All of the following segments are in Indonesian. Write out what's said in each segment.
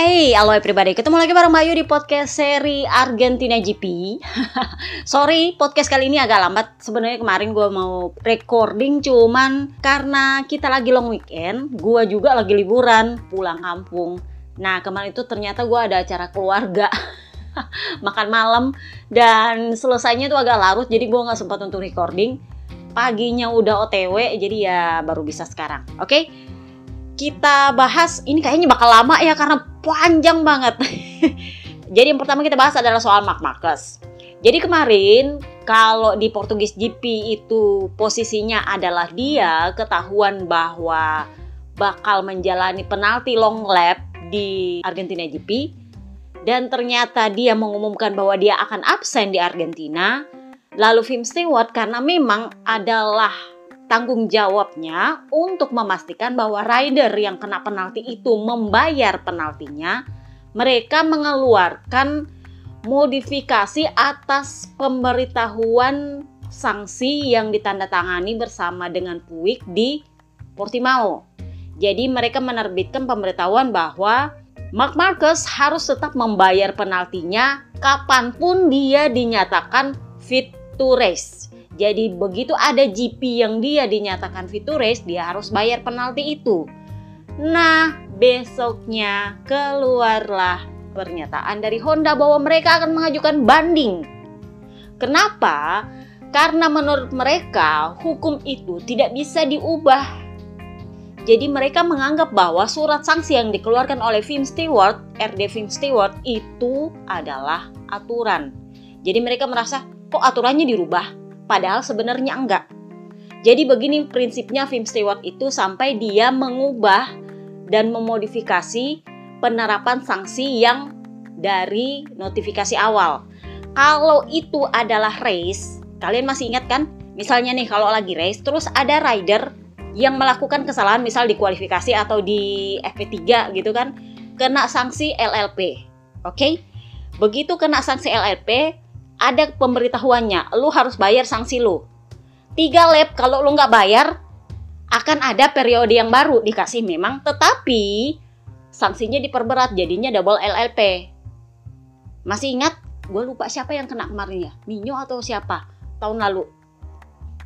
Hey, halo everybody. Ketemu lagi bareng Bayu di podcast seri Argentina GP. Sorry, podcast kali ini agak lambat. Sebenarnya kemarin gue mau recording cuman karena kita lagi long weekend, gue juga lagi liburan, pulang kampung. Nah, kemarin itu ternyata gue ada acara keluarga. Makan malam dan selesainya tuh agak larut jadi gue nggak sempat untuk recording. Paginya udah OTW jadi ya baru bisa sekarang. Oke? Okay? Kita bahas ini kayaknya bakal lama ya karena panjang banget. Jadi yang pertama kita bahas adalah soal Mark Marcus. Jadi kemarin kalau di Portugis GP itu posisinya adalah dia ketahuan bahwa bakal menjalani penalti long lap di Argentina GP dan ternyata dia mengumumkan bahwa dia akan absen di Argentina. Lalu Tim Stewart karena memang adalah tanggung jawabnya untuk memastikan bahwa rider yang kena penalti itu membayar penaltinya, mereka mengeluarkan modifikasi atas pemberitahuan sanksi yang ditandatangani bersama dengan Puig di Portimao. Jadi mereka menerbitkan pemberitahuan bahwa Mark Marcus harus tetap membayar penaltinya kapan pun dia dinyatakan fit to race. Jadi begitu ada GP yang dia dinyatakan fit to race, dia harus bayar penalti itu. Nah, besoknya keluarlah pernyataan dari Honda bahwa mereka akan mengajukan banding. Kenapa? Karena menurut mereka hukum itu tidak bisa diubah. Jadi mereka menganggap bahwa surat sanksi yang dikeluarkan oleh Film Stewart, RD Film Stewart itu adalah aturan. Jadi mereka merasa kok aturannya dirubah? Padahal sebenarnya enggak. Jadi begini prinsipnya Film Stewart itu sampai dia mengubah dan memodifikasi penerapan sanksi yang dari notifikasi awal. Kalau itu adalah race, kalian masih ingat kan? Misalnya nih kalau lagi race terus ada rider yang melakukan kesalahan misal di kualifikasi atau di FP3 gitu kan, kena sanksi LLP. Oke? Okay? Begitu kena sanksi LLP, ada pemberitahuannya, lu harus bayar sanksi lu. Tiga lap kalau lu nggak bayar, akan ada periode yang baru dikasih memang, tetapi sanksinya diperberat jadinya double LLP. Masih ingat? Gue lupa siapa yang kena kemarin ya, Minyo atau siapa tahun lalu.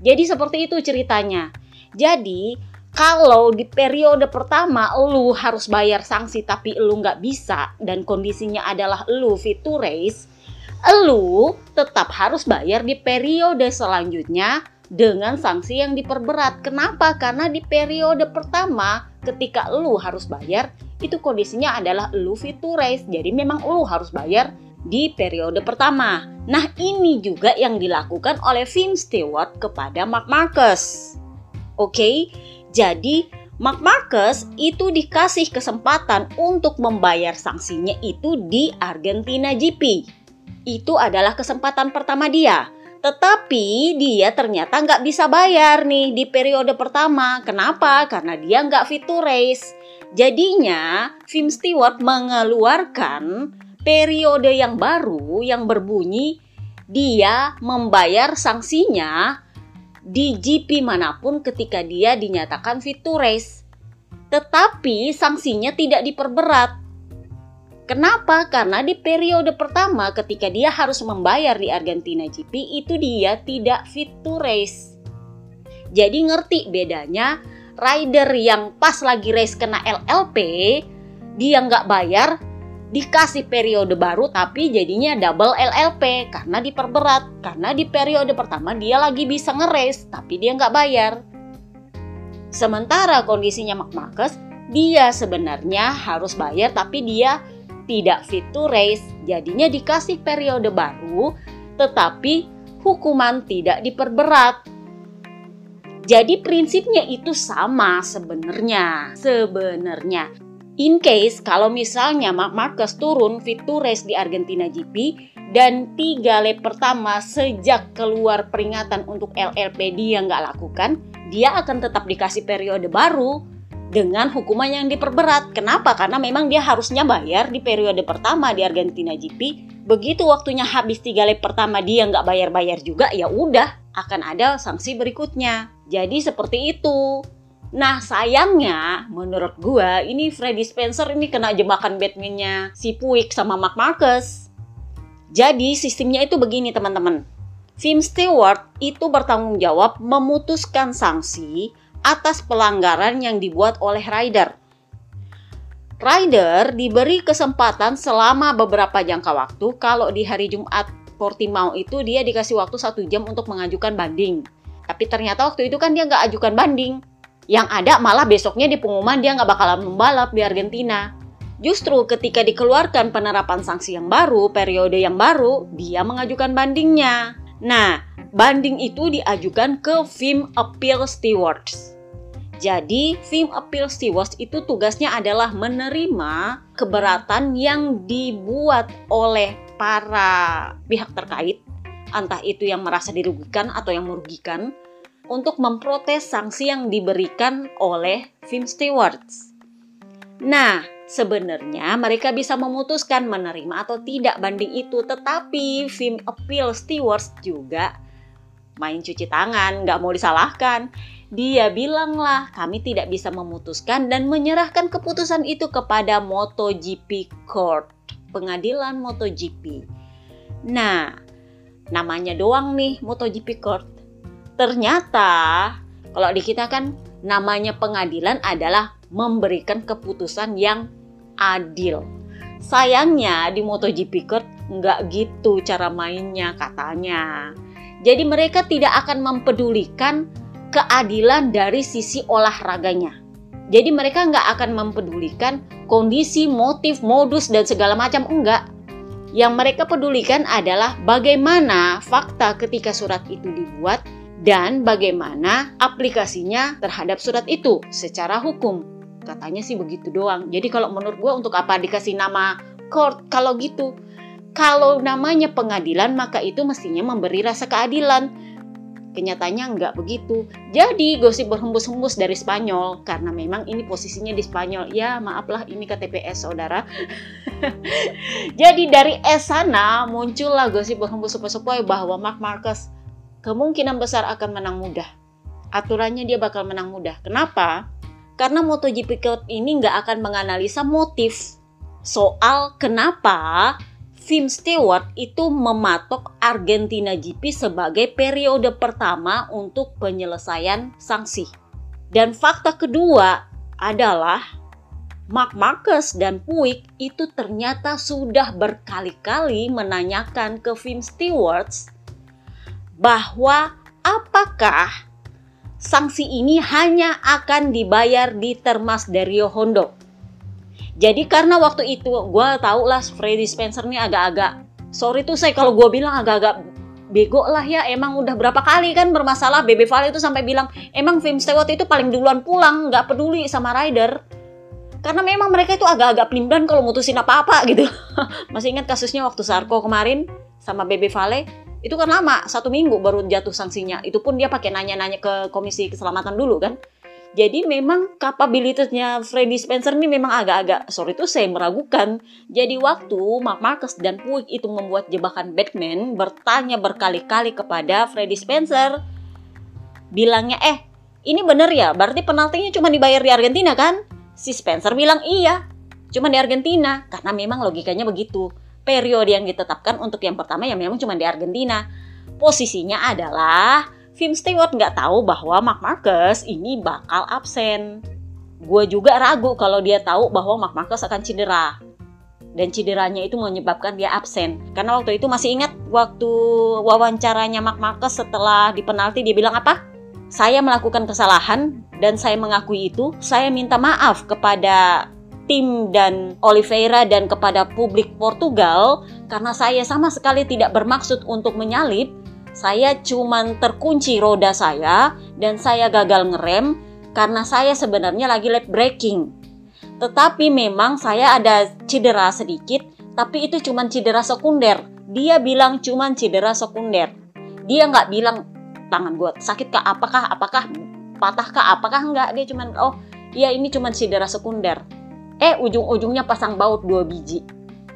Jadi seperti itu ceritanya. Jadi kalau di periode pertama lu harus bayar sanksi tapi lu nggak bisa dan kondisinya adalah lu fit to race, Elu tetap harus bayar di periode selanjutnya dengan sanksi yang diperberat. Kenapa? Karena di periode pertama ketika elu harus bayar itu kondisinya adalah elu fit to race. Jadi memang elu harus bayar di periode pertama. Nah ini juga yang dilakukan oleh Vin Stewart kepada Mark Marcus. Oke, jadi Mark Marcus itu dikasih kesempatan untuk membayar sanksinya itu di Argentina GP itu adalah kesempatan pertama dia. Tetapi dia ternyata nggak bisa bayar nih di periode pertama. Kenapa? Karena dia nggak fit to race. Jadinya, Film Stewart mengeluarkan periode yang baru yang berbunyi dia membayar sanksinya di GP mana pun ketika dia dinyatakan fit to race. Tetapi sanksinya tidak diperberat Kenapa? Karena di periode pertama ketika dia harus membayar di Argentina GP itu dia tidak fit to race. Jadi ngerti bedanya rider yang pas lagi race kena LLP dia nggak bayar dikasih periode baru tapi jadinya double LLP karena diperberat karena di periode pertama dia lagi bisa nge-race tapi dia nggak bayar. Sementara kondisinya Mark Marcus dia sebenarnya harus bayar tapi dia tidak fit to race, jadinya dikasih periode baru, tetapi hukuman tidak diperberat. Jadi prinsipnya itu sama sebenarnya. Sebenarnya. In case kalau misalnya Mark Marquez turun fit to race di Argentina GP dan tiga lap pertama sejak keluar peringatan untuk LLP dia nggak lakukan, dia akan tetap dikasih periode baru dengan hukuman yang diperberat. Kenapa? Karena memang dia harusnya bayar di periode pertama di Argentina GP. Begitu waktunya habis tiga lap pertama dia nggak bayar-bayar juga, ya udah akan ada sanksi berikutnya. Jadi seperti itu. Nah sayangnya menurut gua ini Freddy Spencer ini kena jebakan Batman-nya si Puig sama Mark Marcus. Jadi sistemnya itu begini teman-teman. Film Stewart itu bertanggung jawab memutuskan sanksi atas pelanggaran yang dibuat oleh rider. Rider diberi kesempatan selama beberapa jangka waktu kalau di hari Jumat Portimao itu dia dikasih waktu satu jam untuk mengajukan banding. Tapi ternyata waktu itu kan dia nggak ajukan banding yang ada malah besoknya di pengumuman dia nggak bakalan membalap di Argentina. Justru ketika dikeluarkan penerapan sanksi yang baru, periode yang baru, dia mengajukan bandingnya. Nah, banding itu diajukan ke Film Appeal Stewards. Jadi, Film Appeal Stewards itu tugasnya adalah menerima keberatan yang dibuat oleh para pihak terkait, entah itu yang merasa dirugikan atau yang merugikan, untuk memprotes sanksi yang diberikan oleh film stewards. Nah, sebenarnya mereka bisa memutuskan menerima atau tidak banding itu, tetapi film appeal stewards juga main cuci tangan, nggak mau disalahkan. Dia bilanglah kami tidak bisa memutuskan dan menyerahkan keputusan itu kepada MotoGP Court, pengadilan MotoGP. Nah, namanya doang nih MotoGP Court Ternyata kalau di kita kan namanya pengadilan adalah memberikan keputusan yang adil. Sayangnya di MotoGP Court nggak gitu cara mainnya katanya. Jadi mereka tidak akan mempedulikan keadilan dari sisi olahraganya. Jadi mereka nggak akan mempedulikan kondisi, motif, modus, dan segala macam enggak. Yang mereka pedulikan adalah bagaimana fakta ketika surat itu dibuat dan bagaimana aplikasinya terhadap surat itu secara hukum. Katanya sih begitu doang. Jadi kalau menurut gue untuk apa dikasih nama court kalau gitu? Kalau namanya pengadilan maka itu mestinya memberi rasa keadilan. Kenyataannya nggak begitu. Jadi gosip berhembus-hembus dari Spanyol karena memang ini posisinya di Spanyol. Ya maaflah ini KTPS saudara. Jadi dari es sana muncullah gosip berhembus-sepoi bahwa Mark Marcus kemungkinan besar akan menang mudah. Aturannya dia bakal menang mudah. Kenapa? Karena MotoGP Code ini nggak akan menganalisa motif soal kenapa Tim Stewart itu mematok Argentina GP sebagai periode pertama untuk penyelesaian sanksi. Dan fakta kedua adalah Mark Marcus dan Puig itu ternyata sudah berkali-kali menanyakan ke Tim Stewart bahwa apakah sanksi ini hanya akan dibayar di Termas Dario Hondo. Jadi karena waktu itu gue tau lah Freddy Spencer ini agak-agak sorry tuh saya kalau gue bilang agak-agak bego lah ya emang udah berapa kali kan bermasalah BB Vale itu sampai bilang emang Film Stewart itu paling duluan pulang nggak peduli sama rider. Karena memang mereka itu agak-agak pelimban kalau mutusin apa-apa gitu. Masih ingat kasusnya waktu Sarko kemarin sama BB Vale itu kan lama satu minggu baru jatuh sanksinya. Itu pun dia pakai nanya-nanya ke komisi keselamatan dulu kan? Jadi memang kapabilitasnya Freddy Spencer ini memang agak-agak sorry itu saya meragukan. Jadi waktu Mark Marcus dan Puig itu membuat jebakan Batman bertanya berkali-kali kepada Freddy Spencer bilangnya eh ini bener ya? Berarti penaltinya cuma dibayar di Argentina kan? Si Spencer bilang iya cuma di Argentina. Karena memang logikanya begitu periode yang ditetapkan untuk yang pertama yang memang cuma di Argentina. Posisinya adalah Film Stewart nggak tahu bahwa Mark Marcus ini bakal absen. Gue juga ragu kalau dia tahu bahwa Mark Marcus akan cedera. Dan cederanya itu menyebabkan dia absen. Karena waktu itu masih ingat waktu wawancaranya Mark Marcus setelah di penalti dia bilang apa? Saya melakukan kesalahan dan saya mengakui itu. Saya minta maaf kepada tim dan Oliveira dan kepada publik Portugal karena saya sama sekali tidak bermaksud untuk menyalip. Saya cuma terkunci roda saya dan saya gagal ngerem karena saya sebenarnya lagi late braking. Tetapi memang saya ada cedera sedikit, tapi itu cuma cedera sekunder. Dia bilang cuma cedera sekunder. Dia nggak bilang tangan gue sakit kah? Apakah apakah patah kah? Apakah enggak? Dia cuma oh iya ini cuma cedera sekunder eh ujung-ujungnya pasang baut dua biji.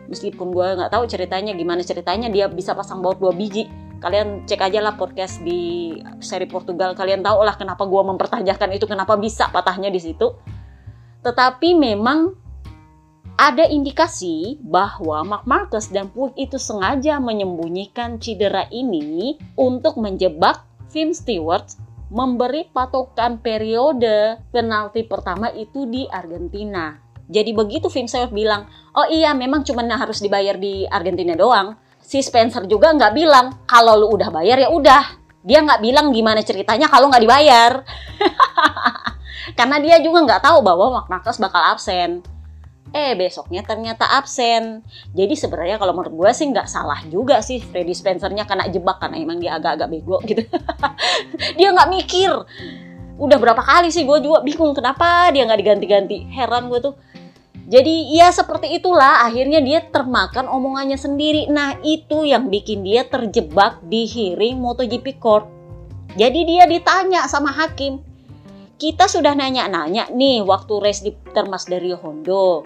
Meskipun gue nggak tahu ceritanya gimana ceritanya dia bisa pasang baut dua biji. Kalian cek aja lah podcast di seri Portugal. Kalian tahu lah kenapa gue mempertanyakan itu kenapa bisa patahnya di situ. Tetapi memang ada indikasi bahwa Mark Marcus dan Puig itu sengaja menyembunyikan cedera ini untuk menjebak Tim Stewart memberi patokan periode penalti pertama itu di Argentina. Jadi begitu Tim Stewart bilang, oh iya memang cuma harus dibayar di Argentina doang. Si Spencer juga nggak bilang kalau lu udah bayar ya udah. Dia nggak bilang gimana ceritanya kalau nggak dibayar. Karena dia juga nggak tahu bahwa Marcus bakal absen. Eh besoknya ternyata absen. Jadi sebenarnya kalau menurut gue sih nggak salah juga sih Freddy Spencernya kena jebak karena emang dia agak-agak bego gitu. dia nggak mikir. Udah berapa kali sih gue juga bingung kenapa dia nggak diganti-ganti. Heran gue tuh. Jadi ya seperti itulah akhirnya dia termakan omongannya sendiri. Nah itu yang bikin dia terjebak di hearing MotoGP Court. Jadi dia ditanya sama hakim, kita sudah nanya-nanya nih waktu race di termas dari Hondo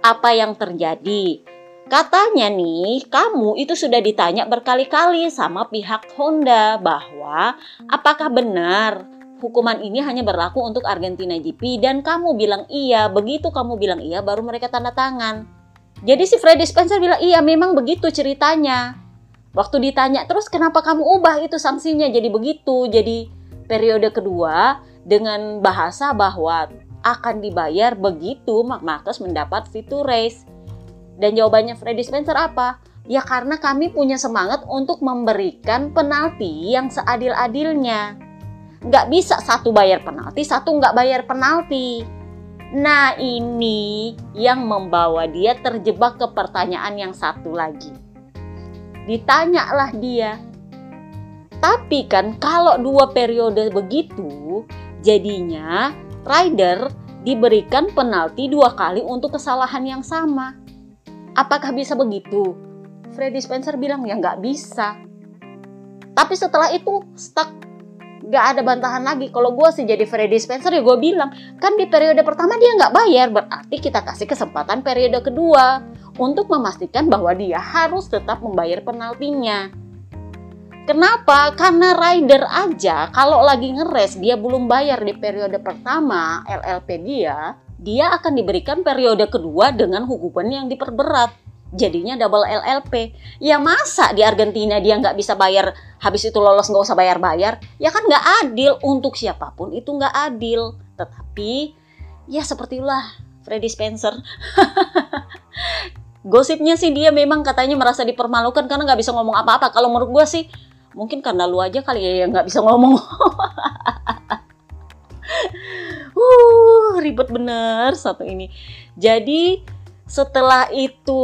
apa yang terjadi. Katanya nih, kamu itu sudah ditanya berkali-kali sama pihak Honda bahwa apakah benar hukuman ini hanya berlaku untuk Argentina GP dan kamu bilang iya, begitu kamu bilang iya baru mereka tanda tangan. Jadi si Freddy Spencer bilang iya memang begitu ceritanya. Waktu ditanya terus kenapa kamu ubah itu sanksinya jadi begitu, jadi periode kedua dengan bahasa bahwa akan dibayar begitu Mark Marcus mendapat fitur race. Dan jawabannya Freddy Spencer apa? Ya karena kami punya semangat untuk memberikan penalti yang seadil-adilnya. Nggak bisa satu bayar penalti, satu nggak bayar penalti. Nah ini yang membawa dia terjebak ke pertanyaan yang satu lagi. Ditanyalah dia, tapi kan kalau dua periode begitu, jadinya rider diberikan penalti dua kali untuk kesalahan yang sama. Apakah bisa begitu? Freddy Spencer bilang ya nggak bisa. Tapi setelah itu stuck nggak ada bantahan lagi. Kalau gue sih jadi Freddy Spencer ya gue bilang kan di periode pertama dia nggak bayar berarti kita kasih kesempatan periode kedua untuk memastikan bahwa dia harus tetap membayar penaltinya. Kenapa? Karena rider aja kalau lagi ngeres dia belum bayar di periode pertama LLP dia, dia akan diberikan periode kedua dengan hukuman yang diperberat. Jadinya double LLP. Ya masa di Argentina dia nggak bisa bayar, habis itu lolos nggak usah bayar-bayar? Ya kan nggak adil untuk siapa pun itu nggak adil. Tetapi ya seperti itulah Freddy Spencer. Gosipnya sih dia memang katanya merasa dipermalukan karena nggak bisa ngomong apa-apa. Kalau menurut gue sih mungkin karena lu aja kali ya nggak bisa ngomong uh ribet bener satu ini jadi setelah itu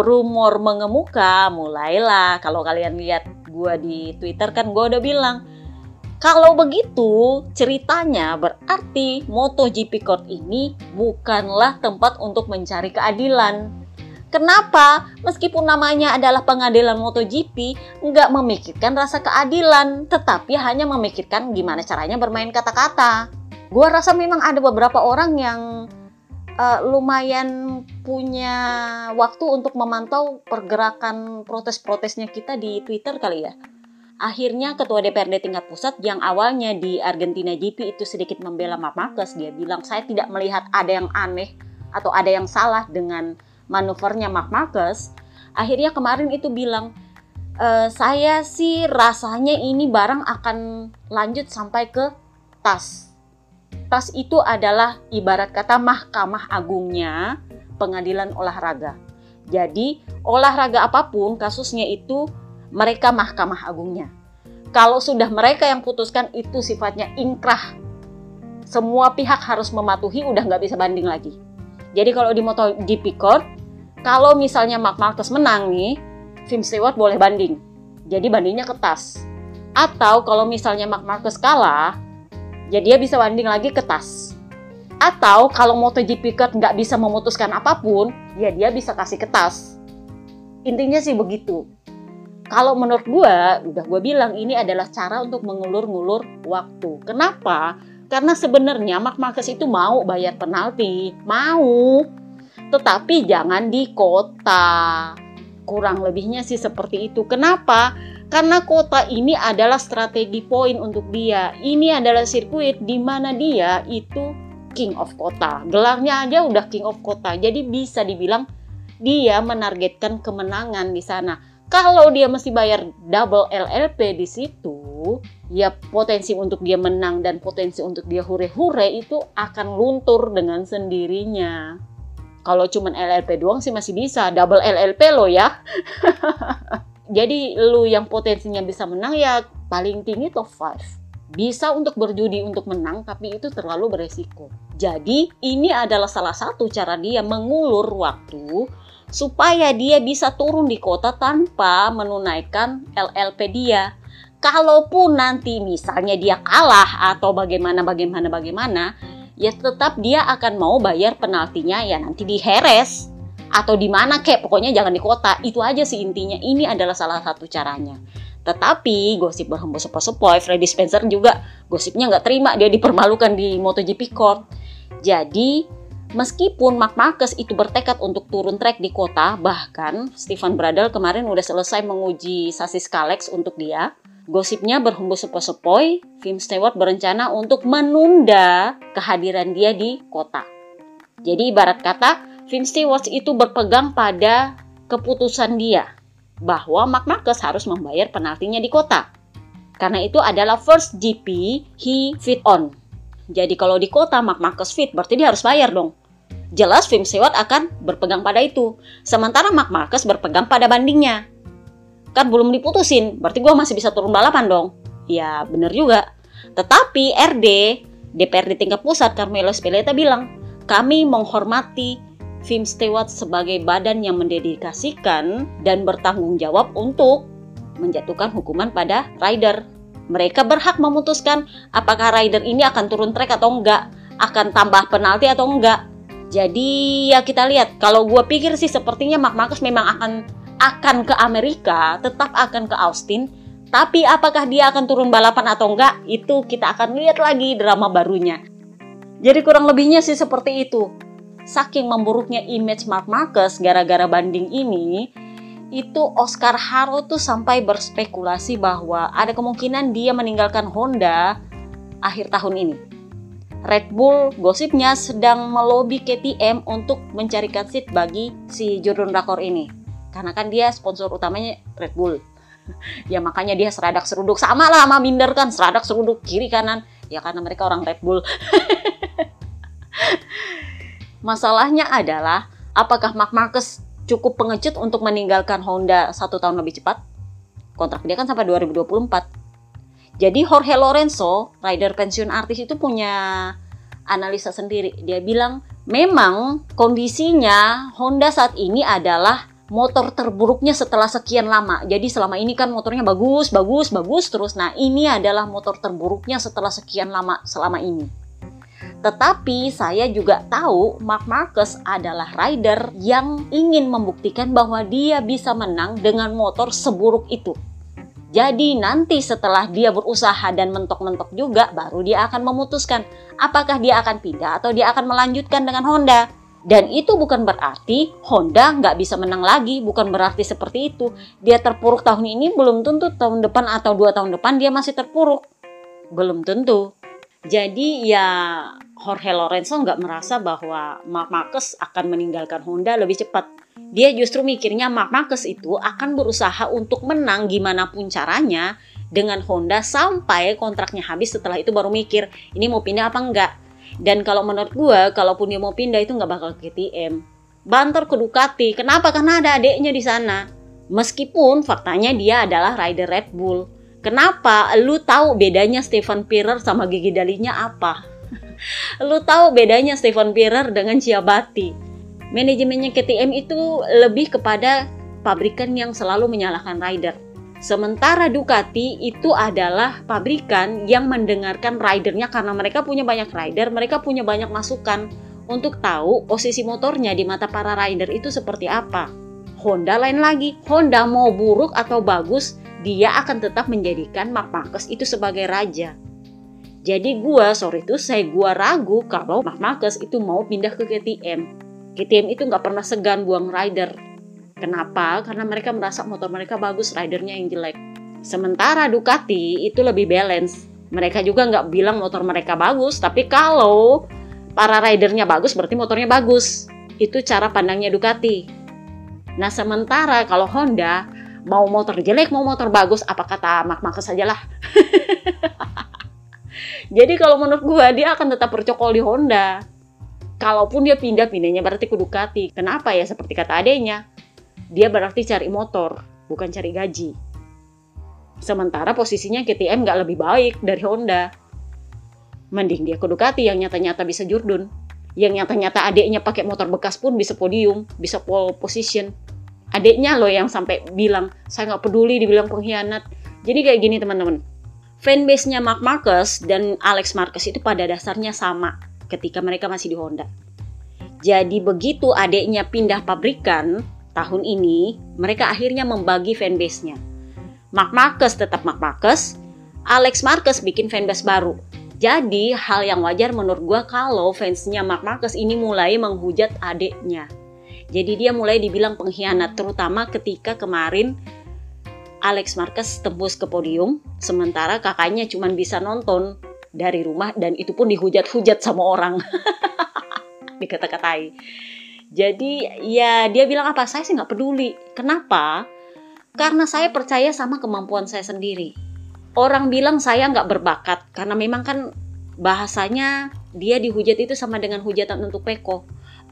rumor mengemuka mulailah kalau kalian lihat gue di twitter kan gue udah bilang kalau begitu ceritanya berarti MotoGP Court ini bukanlah tempat untuk mencari keadilan Kenapa? Meskipun namanya adalah pengadilan MotoGP, nggak memikirkan rasa keadilan, tetapi hanya memikirkan gimana caranya bermain kata-kata. Gua rasa memang ada beberapa orang yang uh, lumayan punya waktu untuk memantau pergerakan protes-protesnya kita di Twitter kali ya. Akhirnya ketua DPRD tingkat pusat yang awalnya di Argentina GP itu sedikit membela Mark Marquez, dia bilang saya tidak melihat ada yang aneh atau ada yang salah dengan manuvernya Mark Marcus, akhirnya kemarin itu bilang e, saya sih rasanya ini barang akan lanjut sampai ke TAS. TAS itu adalah ibarat kata mahkamah agungnya pengadilan olahraga. Jadi olahraga apa pun kasusnya itu mereka mahkamah agungnya. Kalau sudah mereka yang putuskan itu sifatnya ingkrah, semua pihak harus mematuhi udah nggak bisa banding lagi. Jadi kalau di MotoGP Court kalau misalnya Mark Marcus menang nih, Tim Stewart boleh banding. Jadi bandingnya ke TAS. Atau kalau misalnya Mark Marcus kalah, ya dia bisa banding lagi ke TAS. Atau kalau MotoGP Court nggak bisa memutuskan apa pun, ya dia bisa kasih ke TAS. Intinya sih begitu. Kalau menurut gue, udah gue bilang ini adalah cara untuk mengulur-ngulur waktu. Kenapa? Karena sebenarnya Mark Marcus itu mau bayar penalti, mau tetapi jangan di kota. Kurang lebihnya sih seperti itu. Kenapa? Karena kota ini adalah strategi poin untuk dia. Ini adalah sirkuit di mana dia itu king of kota. Gelarnya aja udah king of kota. Jadi bisa dibilang dia menargetkan kemenangan di sana. Kalau dia mesti bayar double LLP di situ, ya potensi untuk dia menang dan potensi untuk dia hure-hure itu akan luntur dengan sendirinya. Kalau cuma LLP doang sih masih bisa, double LLP lo ya. Jadi lu yang potensinya bisa menang ya paling tinggi top 5. Bisa untuk berjudi untuk menang tapi itu terlalu beresiko. Jadi ini adalah salah satu cara dia mengulur waktu supaya dia bisa turun di kota tanpa menunaikan LLP dia. Kalaupun nanti misalnya dia kalah atau bagaimana bagaimana bagaimana, ya tetap dia akan mau bayar penaltinya ya nanti di Heres atau di mana kek pokoknya jangan di kota. Itu aja sih intinya. Ini adalah salah satu caranya. Tetapi gosip berhembus sepoi-sepoi Freddy Spencer juga gosipnya nggak terima. Dia dipermalukan di MotoGP Court. Jadi Meskipun Mark Marquez itu bertekad untuk turun trek di kota, bahkan Stephen Bradl kemarin udah selesai menguji sasis Kalex untuk dia, gosipnya berhembus sepoi-sepoi, Kim Stewart berencana untuk menunda kehadiran dia di kota. Jadi ibarat kata, Vince Stewart itu berpegang pada keputusan dia bahwa Mark Marquez harus membayar penaltinya di kota. Karena itu adalah first GP he fit on. Jadi kalau di kota Mark Marquez fit berarti dia harus bayar dong. Jelas Vince Stewart akan berpegang pada itu. Sementara Mark Marquez berpegang pada bandingnya. Kan belum diputusin, berarti gue masih bisa turun balapan dong. Ya bener juga. Tetapi RD, DPRD tingkat pusat Carmelo Speleta bilang, kami menghormati Film Stewart sebagai badan yang mendedikasikan dan bertanggung jawab untuk menjatuhkan hukuman pada rider. Mereka berhak memutuskan apakah rider ini akan turun trek atau enggak, akan tambah penalti atau enggak. Jadi ya kita lihat. Kalau gue pikir sih sepertinya Mark Marcus memang akan akan ke Amerika, tetap akan ke Austin. Tapi apakah dia akan turun balapan atau enggak, itu kita akan lihat lagi drama barunya. Jadi kurang lebihnya sih seperti itu saking memburuknya image Mark Marcus gara-gara banding ini, itu Oscar Haro tuh sampai berspekulasi bahwa ada kemungkinan dia meninggalkan Honda akhir tahun ini. Red Bull gosipnya sedang melobi KTM untuk mencarikan seat bagi si Jordan Rakor ini. Karena kan dia sponsor utamanya Red Bull. ya makanya dia seradak seruduk sama lah sama Binder kan seradak seruduk kiri kanan ya karena mereka orang Red Bull Masalahnya adalah apakah Mark Marquez cukup pengecut untuk meninggalkan Honda satu tahun lebih cepat? Kontrak dia kan sampai 2024. Jadi Jorge Lorenzo, rider pensiun artis itu punya analisa sendiri. Dia bilang memang kondisinya Honda saat ini adalah motor terburuknya setelah sekian lama. Jadi selama ini kan motornya bagus, bagus, bagus terus. Nah ini adalah motor terburuknya setelah sekian lama selama ini. Tetapi saya juga tahu Mark Marcus adalah rider yang ingin membuktikan bahwa dia bisa menang dengan motor seburuk itu. Jadi nanti setelah dia berusaha dan mentok-mentok juga baru dia akan memutuskan apakah dia akan pindah atau dia akan melanjutkan dengan Honda. Dan itu bukan berarti Honda nggak bisa menang lagi, bukan berarti seperti itu. Dia terpuruk tahun ini belum tentu tahun depan atau dua tahun depan dia masih terpuruk. Belum tentu. Jadi ya Jorge Lorenzo nggak merasa bahwa Mark Marquez akan meninggalkan Honda lebih cepat. Dia justru mikirnya Mark Marquez itu akan berusaha untuk menang gimana pun caranya dengan Honda sampai kontraknya habis setelah itu baru mikir ini mau pindah apa enggak. Dan kalau menurut gue, kalaupun dia mau pindah itu nggak bakal ke KTM. Banter ke Ducati. Kenapa? Karena ada adiknya di sana. Meskipun faktanya dia adalah rider Red Bull Kenapa? Lu tahu bedanya Stephen Pirer sama Gigi Dalinya apa? Lu tahu bedanya Stephen Pirer dengan Ciabatti? Manajemennya KTM itu lebih kepada pabrikan yang selalu menyalahkan rider. Sementara Ducati itu adalah pabrikan yang mendengarkan ridernya karena mereka punya banyak rider, mereka punya banyak masukan untuk tahu posisi motornya di mata para rider itu seperti apa. Honda lain lagi, Honda mau buruk atau bagus, dia akan tetap menjadikan Mark Marcus itu sebagai raja. Jadi gua sorry itu saya gua ragu kalau Mark Marcus itu mau pindah ke KTM. KTM itu nggak pernah segan buang rider. Kenapa? Karena mereka merasa motor mereka bagus, ridernya yang jelek. Sementara Ducati itu lebih balance. Mereka juga nggak bilang motor mereka bagus, tapi kalau para ridernya bagus berarti motornya bagus. Itu cara pandangnya Ducati. Nah sementara kalau Honda mau motor jelek mau motor bagus apa kata Mark Marquez saja lah. Jadi kalau menurut gua dia akan tetap bercokol di Honda. Kalaupun dia pindah pindahnya berarti ke Ducati. Kenapa ya seperti kata adanya? Dia berarti cari motor, bukan cari gaji. Sementara posisinya KTM nggak lebih baik dari Honda. Mending dia ke Ducati yang nyata-nyata bisa jurdun. Yang nyata-nyata adiknya pakai motor bekas pun bisa podium, bisa pole position. Adiknya loh yang sampai bilang, saya nggak peduli dibilang pengkhianat. Jadi kayak gini teman-teman. Fanbase-nya Mark Marcus dan Alex Marquez itu pada dasarnya sama ketika mereka masih di Honda. Jadi begitu adiknya pindah pabrikan tahun ini, mereka akhirnya membagi fanbase-nya Mark Marcus tetap Mark Marcus, Alex Marcus bikin fanbase baru. Jadi hal yang wajar menurut gue kalau fansnya Mark Marcus ini mulai menghujat adiknya. Jadi dia mulai dibilang pengkhianat terutama ketika kemarin Alex Marquez tembus ke podium sementara kakaknya cuma bisa nonton dari rumah dan itu pun dihujat-hujat sama orang. Dikata-katai. Jadi ya dia bilang apa? Saya sih nggak peduli. Kenapa? karena saya percaya sama kemampuan saya sendiri. Orang bilang saya nggak berbakat karena memang kan bahasanya dia dihujat itu sama dengan hujatan untuk peko.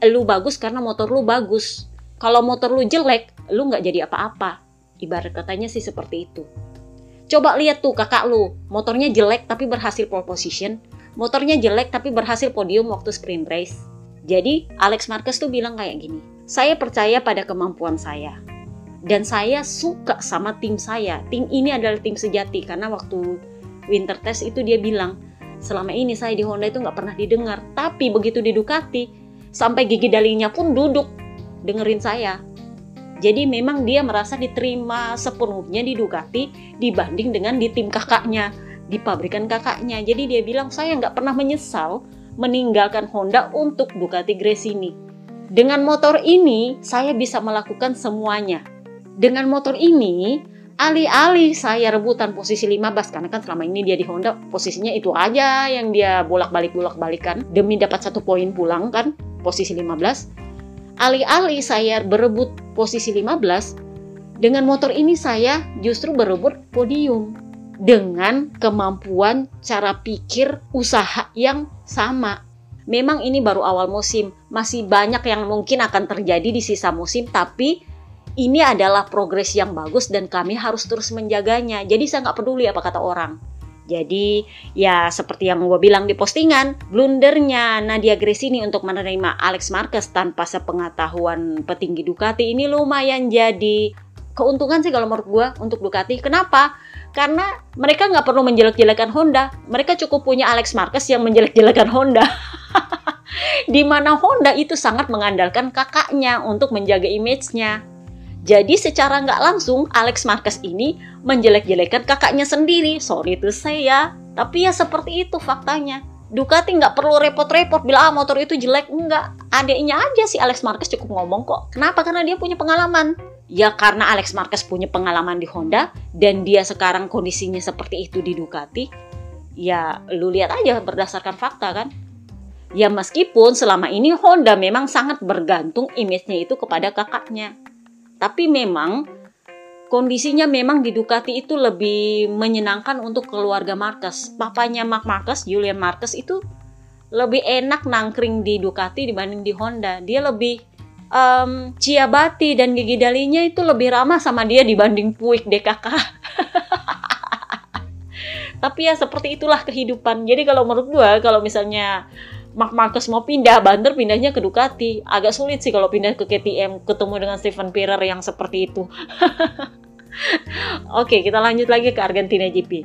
Lu bagus karena motor lu bagus. Kalau motor lu jelek, lu nggak jadi apa-apa. Ibarat katanya sih seperti itu. Coba lihat tuh kakak lu, motornya jelek tapi berhasil pole position, motornya jelek tapi berhasil podium waktu sprint race. Jadi Alex Marquez tuh bilang kayak gini, saya percaya pada kemampuan saya dan saya suka sama tim saya. Tim ini adalah tim sejati karena waktu winter test itu dia bilang selama ini saya di Honda itu nggak pernah didengar, tapi begitu di Ducati sampai gigi dalinya pun duduk dengerin saya. Jadi memang dia merasa diterima sepenuhnya di Ducati dibanding dengan di tim kakaknya, di pabrikan kakaknya. Jadi dia bilang saya nggak pernah menyesal meninggalkan Honda untuk Ducati Gresini. Dengan motor ini saya bisa melakukan semuanya dengan motor ini, alih-alih saya rebutan posisi 15 karena kan selama ini dia di Honda posisinya itu aja yang dia bolak-balik bolak-balik kan demi dapat satu poin pulang kan posisi 15 alih-alih saya berebut posisi 15 dengan motor ini saya justru berebut podium dengan kemampuan cara pikir usaha yang sama memang ini baru awal musim masih banyak yang mungkin akan terjadi di sisa musim tapi ini adalah progres yang bagus dan kami harus terus menjaganya. Jadi saya nggak peduli apa kata orang. Jadi ya seperti yang gue bilang di postingan, blundernya Nadia Gresini untuk menerima Alex Marquez tanpa sepengetahuan petinggi Ducati ini lumayan jadi keuntungan sih kalau menurut gue untuk Ducati. Kenapa? Karena mereka nggak perlu menjelek-jelekan Honda. Mereka cukup punya Alex Marquez yang menjelek-jelekan Honda. di mana Honda itu sangat mengandalkan kakaknya untuk menjaga image-nya. Jadi secara nggak langsung Alex Marquez ini menjelek-jelekan kakaknya sendiri. Sorry itu saya, tapi ya seperti itu faktanya. Ducati nggak perlu repot-repot bilang ah, motor itu jelek enggak. Adiknya aja si Alex Marquez cukup ngomong kok. Kenapa? Karena dia punya pengalaman. Ya karena Alex Marquez punya pengalaman di Honda dan dia sekarang kondisinya seperti itu di Ducati. Ya lu lihat aja berdasarkan fakta kan. Ya meskipun selama ini Honda memang sangat bergantung image-nya itu kepada kakaknya. Tapi memang kondisinya memang di Ducati itu lebih menyenangkan untuk keluarga Marcus. Papanya Mark Marcus, Julian Marcus itu lebih enak nangkring di Ducati dibanding di Honda. Dia lebih um, ciabati dan gigi dalinya itu lebih ramah sama dia dibanding Puig DKK. Tapi ya seperti itulah kehidupan. Jadi kalau menurut gua kalau misalnya Mark Marcus mau pindah, Banter pindahnya ke Ducati. Agak sulit sih kalau pindah ke KTM, ketemu dengan Steven Pirer yang seperti itu. Oke, kita lanjut lagi ke Argentina GP.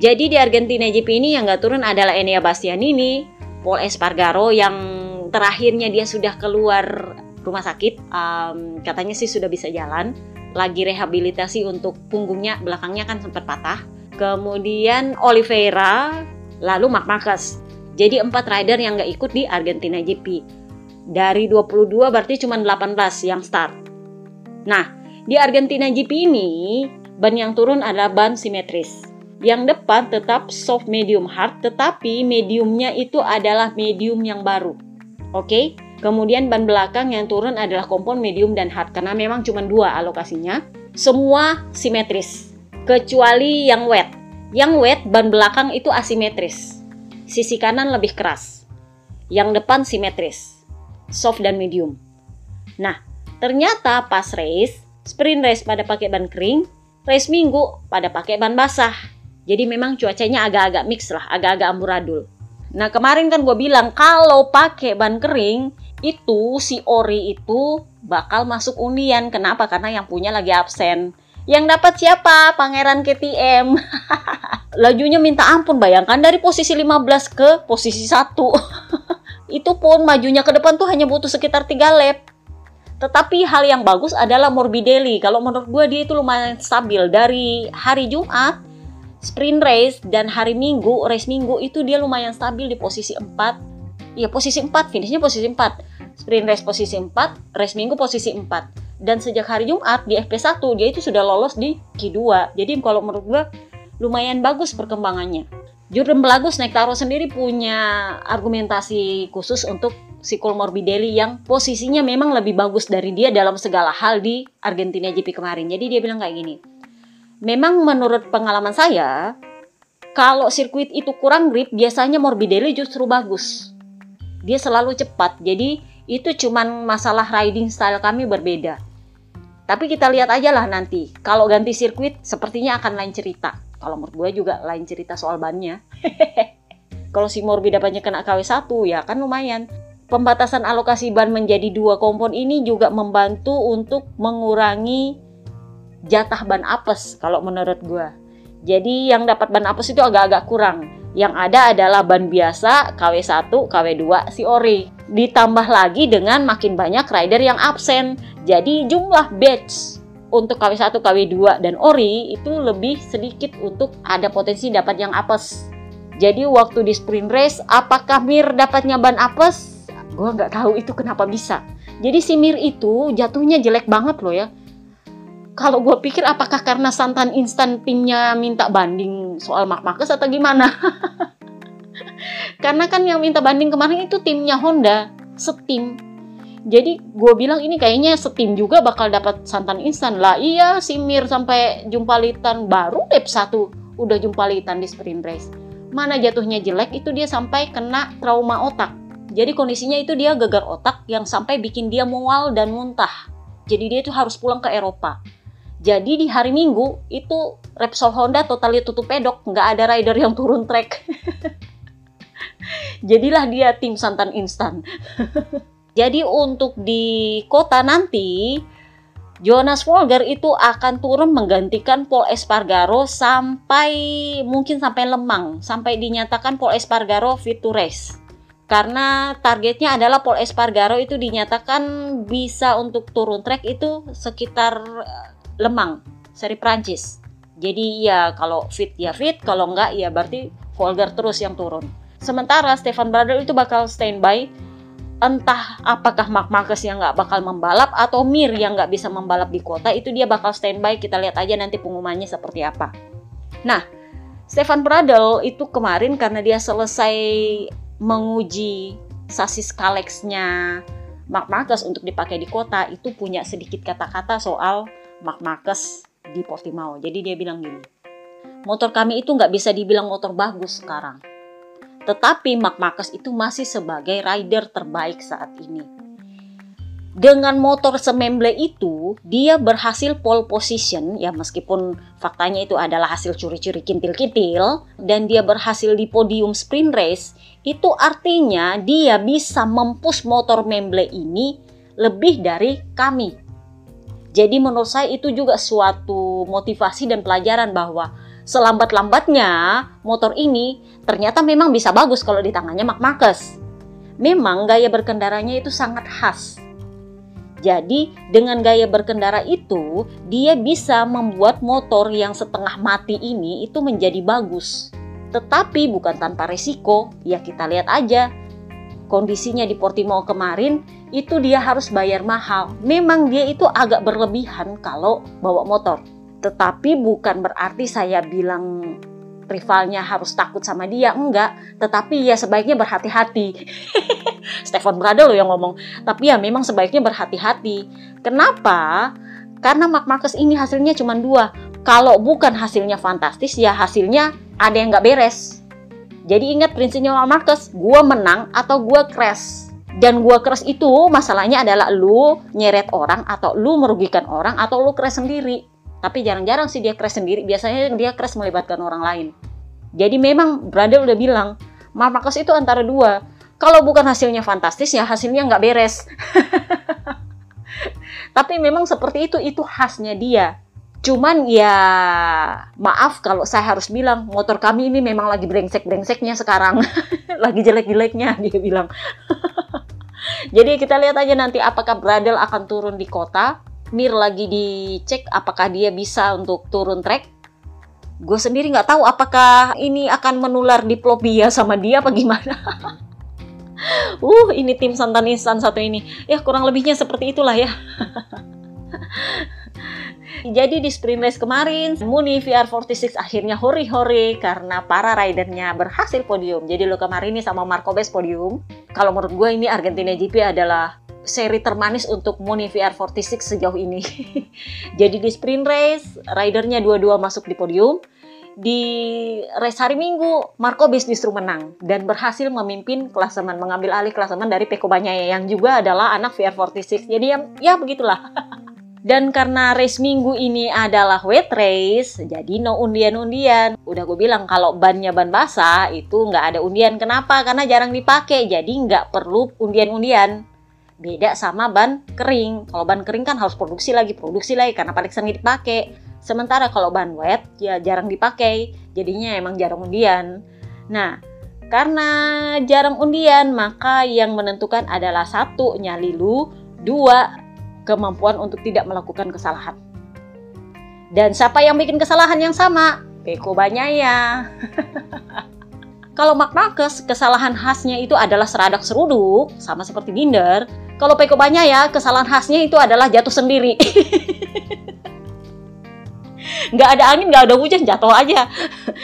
Jadi di Argentina GP ini yang gak turun adalah Enea Bastianini, Paul Espargaro yang terakhirnya dia sudah keluar rumah sakit. Um, katanya sih sudah bisa jalan. Lagi rehabilitasi untuk punggungnya, belakangnya kan sempat patah. Kemudian Oliveira, lalu Mark Marcus. Jadi empat rider yang nggak ikut di Argentina GP. Dari 22 berarti cuma 18 yang start. Nah, di Argentina GP ini ban yang turun adalah ban simetris. Yang depan tetap soft medium hard, tetapi mediumnya itu adalah medium yang baru. Oke, okay? kemudian ban belakang yang turun adalah kompon medium dan hard karena memang cuma dua alokasinya. Semua simetris, kecuali yang wet. Yang wet ban belakang itu asimetris. Sisi kanan lebih keras. Yang depan simetris, soft dan medium. Nah, ternyata pas race, sprint race pada pakai ban kering, race minggu pada pakai ban basah. Jadi memang cuacanya agak-agak mix lah, agak-agak amburadul. Nah kemarin kan gue bilang kalau pakai ban kering itu si ori itu bakal masuk unian. Kenapa? Karena yang punya lagi absen. Yang dapat siapa? Pangeran KTM. Lajunya minta ampun, bayangkan dari posisi 15 ke posisi 1. itu pun majunya ke depan tuh hanya butuh sekitar 3 lap. Tetapi hal yang bagus adalah Morbidelli. Kalau menurut gue dia itu lumayan stabil dari hari Jumat sprint race dan hari Minggu, race Minggu itu dia lumayan stabil di posisi 4. Ya, posisi 4, finishnya posisi 4. Sprint race posisi 4, race Minggu posisi 4. Dan sejak hari Jumat di FP1 dia itu sudah lolos di Q2. Jadi kalau menurut gue lumayan bagus perkembangannya. Jordan Belagus Nektaro sendiri punya argumentasi khusus untuk si Morbidelli yang posisinya memang lebih bagus dari dia dalam segala hal di Argentina GP kemarin. Jadi dia bilang kayak gini, memang menurut pengalaman saya, kalau sirkuit itu kurang grip, biasanya Morbidelli justru bagus. Dia selalu cepat, jadi itu cuman masalah riding style kami berbeda. Tapi kita lihat aja lah nanti, kalau ganti sirkuit sepertinya akan lain cerita. Kalau menurut gue juga lain cerita soal bannya. kalau si Morbi dapatnya kena KW1 ya kan lumayan. Pembatasan alokasi ban menjadi dua kompon ini juga membantu untuk mengurangi jatah ban apes kalau menurut gue. Jadi yang dapat ban apes itu agak-agak kurang. Yang ada adalah ban biasa KW1, KW2 si ori. Ditambah lagi dengan makin banyak rider yang absen. Jadi jumlah batch untuk KW1, KW2 dan ori itu lebih sedikit untuk ada potensi dapat yang apes. Jadi waktu di sprint race apakah Mir dapatnya ban apes? Gue nggak tahu itu kenapa bisa. Jadi si Mir itu jatuhnya jelek banget loh ya kalau gue pikir apakah karena santan instan timnya minta banding soal Mark Marquez atau gimana? karena kan yang minta banding kemarin itu timnya Honda, setim. Jadi gue bilang ini kayaknya setim juga bakal dapat santan instan lah. Iya, si Mir sampai jumpalitan baru lap satu udah jumpalitan di sprint race. Mana jatuhnya jelek itu dia sampai kena trauma otak. Jadi kondisinya itu dia gegar otak yang sampai bikin dia mual dan muntah. Jadi dia itu harus pulang ke Eropa. Jadi di hari Minggu itu Repsol Honda totali tutup pedok, nggak ada rider yang turun trek. Jadilah dia tim santan instan. Jadi untuk di kota nanti Jonas Folger itu akan turun menggantikan Paul Espargaro sampai mungkin sampai Lemang, sampai dinyatakan Paul Espargaro fit to race. Karena targetnya adalah Paul Espargaro itu dinyatakan bisa untuk turun trek itu sekitar Lemang, seri Prancis. Jadi ya kalau fit ya fit, kalau enggak ya berarti Volgar terus yang turun. Sementara Stefan Bradl itu bakal standby entah apakah Mark Marquez yang nggak bakal membalap atau Mir yang nggak bisa membalap di kota itu dia bakal standby kita lihat aja nanti pengumumannya seperti apa. Nah, Stefan Bradl itu kemarin karena dia selesai menguji sasis Kalex-nya Mark Marquez untuk dipakai di kota itu punya sedikit kata-kata soal Mark Marquez di Portimao. Jadi dia bilang gini, motor kami itu nggak bisa dibilang motor bagus sekarang. Tetapi Mark Marquez itu masih sebagai rider terbaik saat ini. Dengan motor sememble itu, dia berhasil pole position, ya meskipun faktanya itu adalah hasil curi-curi kintil-kintil, dan dia berhasil di podium sprint race, itu artinya dia bisa mempush motor memble ini lebih dari kami, jadi menurut saya itu juga suatu motivasi dan pelajaran bahwa selambat-lambatnya motor ini ternyata memang bisa bagus kalau di tangannya Mark. Memang gaya berkendaranya itu sangat khas. Jadi dengan gaya berkendara itu dia bisa membuat motor yang setengah mati ini itu menjadi bagus. Tetapi bukan tanpa resiko, ya kita lihat aja kondisinya di Portimao kemarin itu dia harus bayar mahal. Memang dia itu agak berlebihan kalau bawa motor. Tetapi bukan berarti saya bilang rivalnya harus takut sama dia, enggak. Tetapi ya sebaiknya berhati-hati. Stefan Bradel loh yang ngomong. Tapi ya memang sebaiknya berhati-hati. Kenapa? Karena Mark Marcus ini hasilnya cuma dua. Kalau bukan hasilnya fantastis, ya hasilnya ada yang nggak beres. Jadi ingat prinsipnya Mark Marcus, gue menang atau gue crash. Dan gue crash itu masalahnya adalah lu nyeret orang atau lu merugikan orang atau lu crash sendiri. Tapi jarang-jarang sih dia crash sendiri, biasanya dia crash melibatkan orang lain. Jadi memang Bradel udah bilang, Marcus itu antara dua. Kalau bukan hasilnya fantastis ya hasilnya nggak beres. Tapi memang seperti itu, itu khasnya dia. Cuman ya maaf kalau saya harus bilang motor kami ini memang lagi brengsek-brengseknya sekarang. lagi jelek-jeleknya dia bilang. Jadi kita lihat aja nanti apakah Bradel akan turun di kota Mir lagi dicek apakah dia bisa untuk turun trek. Gue sendiri nggak tahu apakah ini akan menular diplopia sama dia apa gimana. uh, ini tim Santan Instan satu ini. Ya kurang lebihnya seperti itulah ya. Jadi di sprint race kemarin, Muni VR46 akhirnya hore-hore karena para ridernya berhasil podium. Jadi lo kemarin ini sama Marco Bes podium. Kalau menurut gue ini Argentina GP adalah seri termanis untuk Muni VR46 sejauh ini. Jadi di sprint race, ridernya dua-dua masuk di podium. Di race hari Minggu, Marco Bis justru menang dan berhasil memimpin klasemen, mengambil alih klasemen dari Peko Banyaya yang juga adalah anak VR46. Jadi ya, ya begitulah. Dan karena race minggu ini adalah wet race, jadi no undian-undian. Udah gue bilang kalau bannya ban basah itu nggak ada undian. Kenapa? Karena jarang dipakai, jadi nggak perlu undian-undian. Beda sama ban kering. Kalau ban kering kan harus produksi lagi, produksi lagi karena paling sering dipakai. Sementara kalau ban wet ya jarang dipakai, jadinya emang jarang undian. Nah, karena jarang undian, maka yang menentukan adalah satu nyali lu, dua kemampuan untuk tidak melakukan kesalahan. Dan siapa yang bikin kesalahan yang sama? Peko Banyaya. Kalau Marcus, kesalahan khasnya itu adalah seradak seruduk, sama seperti Binder. Kalau Peko banyak ya, kesalahan khasnya itu adalah jatuh sendiri. nggak ada angin, nggak ada hujan, jatuh aja.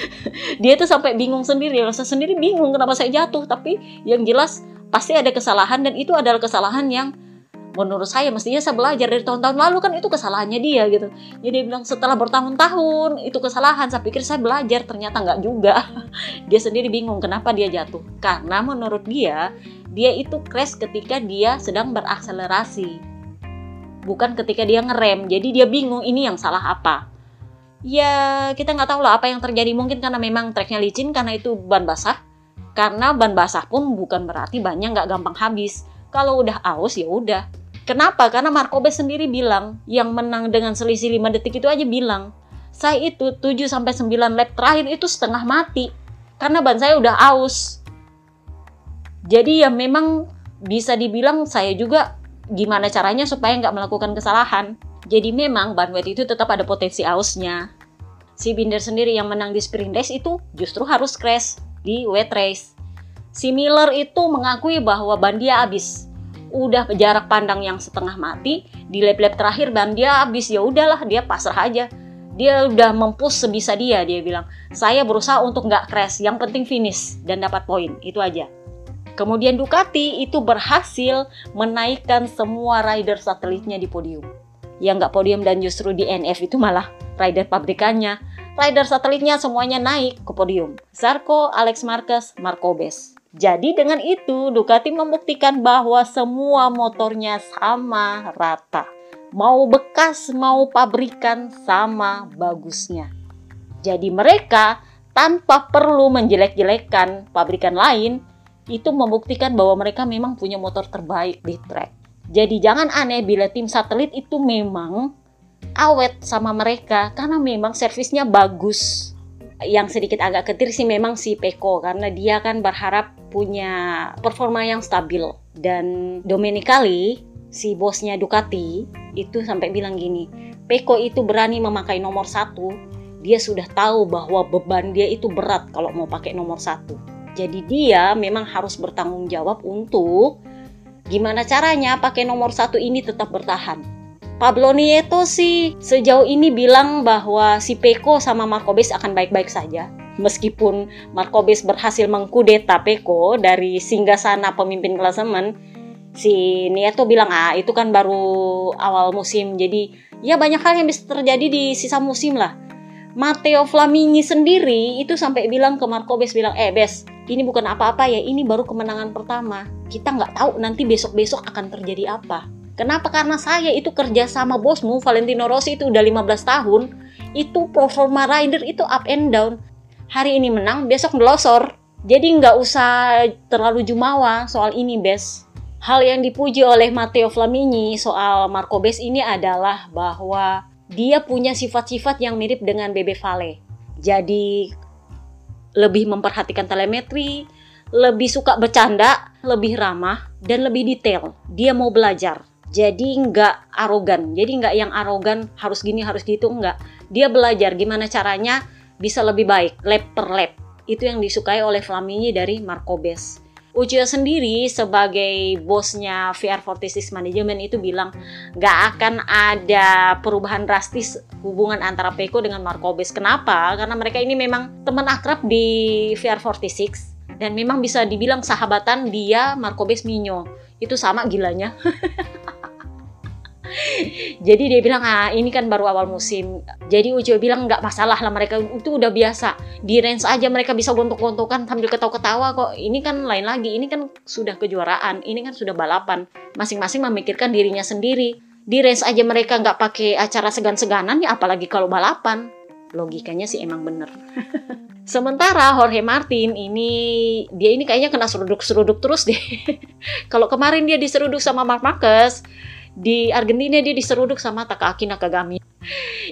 Dia tuh sampai bingung sendiri, rasa sendiri bingung kenapa saya jatuh. Tapi yang jelas pasti ada kesalahan dan itu adalah kesalahan yang menurut saya mestinya saya belajar dari tahun-tahun lalu kan itu kesalahannya dia gitu. Jadi dia bilang setelah bertahun-tahun itu kesalahan. Saya pikir saya belajar ternyata nggak juga. Dia sendiri bingung kenapa dia jatuh? Karena menurut dia dia itu crash ketika dia sedang berakselerasi bukan ketika dia ngerem. Jadi dia bingung ini yang salah apa? Ya kita nggak tahu lah apa yang terjadi. Mungkin karena memang treknya licin karena itu ban basah. Karena ban basah pun bukan berarti banyak nggak gampang habis. Kalau udah aus ya udah Kenapa? Karena Markobes sendiri bilang yang menang dengan selisih 5 detik itu aja bilang, saya itu 7 sampai 9 lap terakhir itu setengah mati karena ban saya udah aus. Jadi ya memang bisa dibilang saya juga gimana caranya supaya nggak melakukan kesalahan. Jadi memang ban wet itu tetap ada potensi ausnya. Si Binder sendiri yang menang di sprint race itu justru harus crash di wet race. Si Miller itu mengakui bahwa ban dia habis udah jarak pandang yang setengah mati di lap-lap terakhir ban dia habis. Ya udahlah dia pasrah aja. Dia udah mempus sebisa dia dia bilang. Saya berusaha untuk nggak crash yang penting finish dan dapat poin itu aja. Kemudian Ducati itu berhasil menaikkan semua rider satelitnya di podium. Yang nggak podium dan justru di NF itu malah rider pabrikannya. Rider satelitnya semuanya naik ke podium. Zarco, Alex Marquez, Marco Bes jadi dengan itu Ducati membuktikan bahwa semua motornya sama rata. Mau bekas mau pabrikan sama bagusnya. Jadi mereka tanpa perlu menjelek-jelekan pabrikan lain itu membuktikan bahwa mereka memang punya motor terbaik di track. Jadi jangan aneh bila tim satelit itu memang awet sama mereka karena memang servisnya bagus yang sedikit agak ketir sih memang si Peko karena dia kan berharap punya performa yang stabil. Dan Domenicali si bosnya Ducati itu sampai bilang gini Peko itu berani memakai nomor satu. Dia sudah tahu bahwa beban dia itu berat kalau mau pakai nomor satu. Jadi dia memang harus bertanggung jawab untuk gimana caranya pakai nomor satu ini tetap bertahan Pablo Nieto sih sejauh ini bilang bahwa si Peko sama Markobes akan baik-baik saja. Meskipun Markobes berhasil mengkudeta Peko dari singgah sana pemimpin klasemen, si Nieto bilang ah itu kan baru awal musim jadi ya banyak hal yang bisa terjadi di sisa musim lah. Matteo Flamini sendiri itu sampai bilang ke Markobes bilang eh Bes ini bukan apa-apa ya ini baru kemenangan pertama kita nggak tahu nanti besok-besok akan terjadi apa Kenapa? Karena saya itu kerja sama bosmu Valentino Rossi itu udah 15 tahun. Itu performa rider itu up and down. Hari ini menang, besok ngelosor. Jadi nggak usah terlalu jumawa soal ini, Bes. Hal yang dipuji oleh Matteo Flamini soal Marco Bes ini adalah bahwa dia punya sifat-sifat yang mirip dengan Bebe Vale. Jadi lebih memperhatikan telemetri, lebih suka bercanda, lebih ramah, dan lebih detail. Dia mau belajar jadi nggak arogan jadi nggak yang arogan harus gini harus gitu nggak dia belajar gimana caranya bisa lebih baik lap per lap itu yang disukai oleh Flamini dari Marco Bes Uchiha sendiri sebagai bosnya VR46 Management itu bilang nggak akan ada perubahan drastis hubungan antara Peko dengan Marco Bes. Kenapa? Karena mereka ini memang teman akrab di VR46 dan memang bisa dibilang sahabatan dia Marco Bes Minyo. Itu sama gilanya. jadi dia bilang ah ini kan baru awal musim. Jadi Ujo bilang nggak masalah lah mereka itu udah biasa. Di range aja mereka bisa gontok-gontokan sambil ketawa-ketawa kok. Ini kan lain lagi ini kan sudah kejuaraan ini kan sudah balapan. Masing-masing memikirkan dirinya sendiri. Di range aja mereka nggak pakai acara segan-seganan ya apalagi kalau balapan. Logikanya sih emang bener. Sementara Jorge Martin ini dia ini kayaknya kena seruduk-seruduk terus deh. Kalau kemarin dia diseruduk sama Mark Marquez, di Argentina dia diseruduk sama Takaaki Nakagami.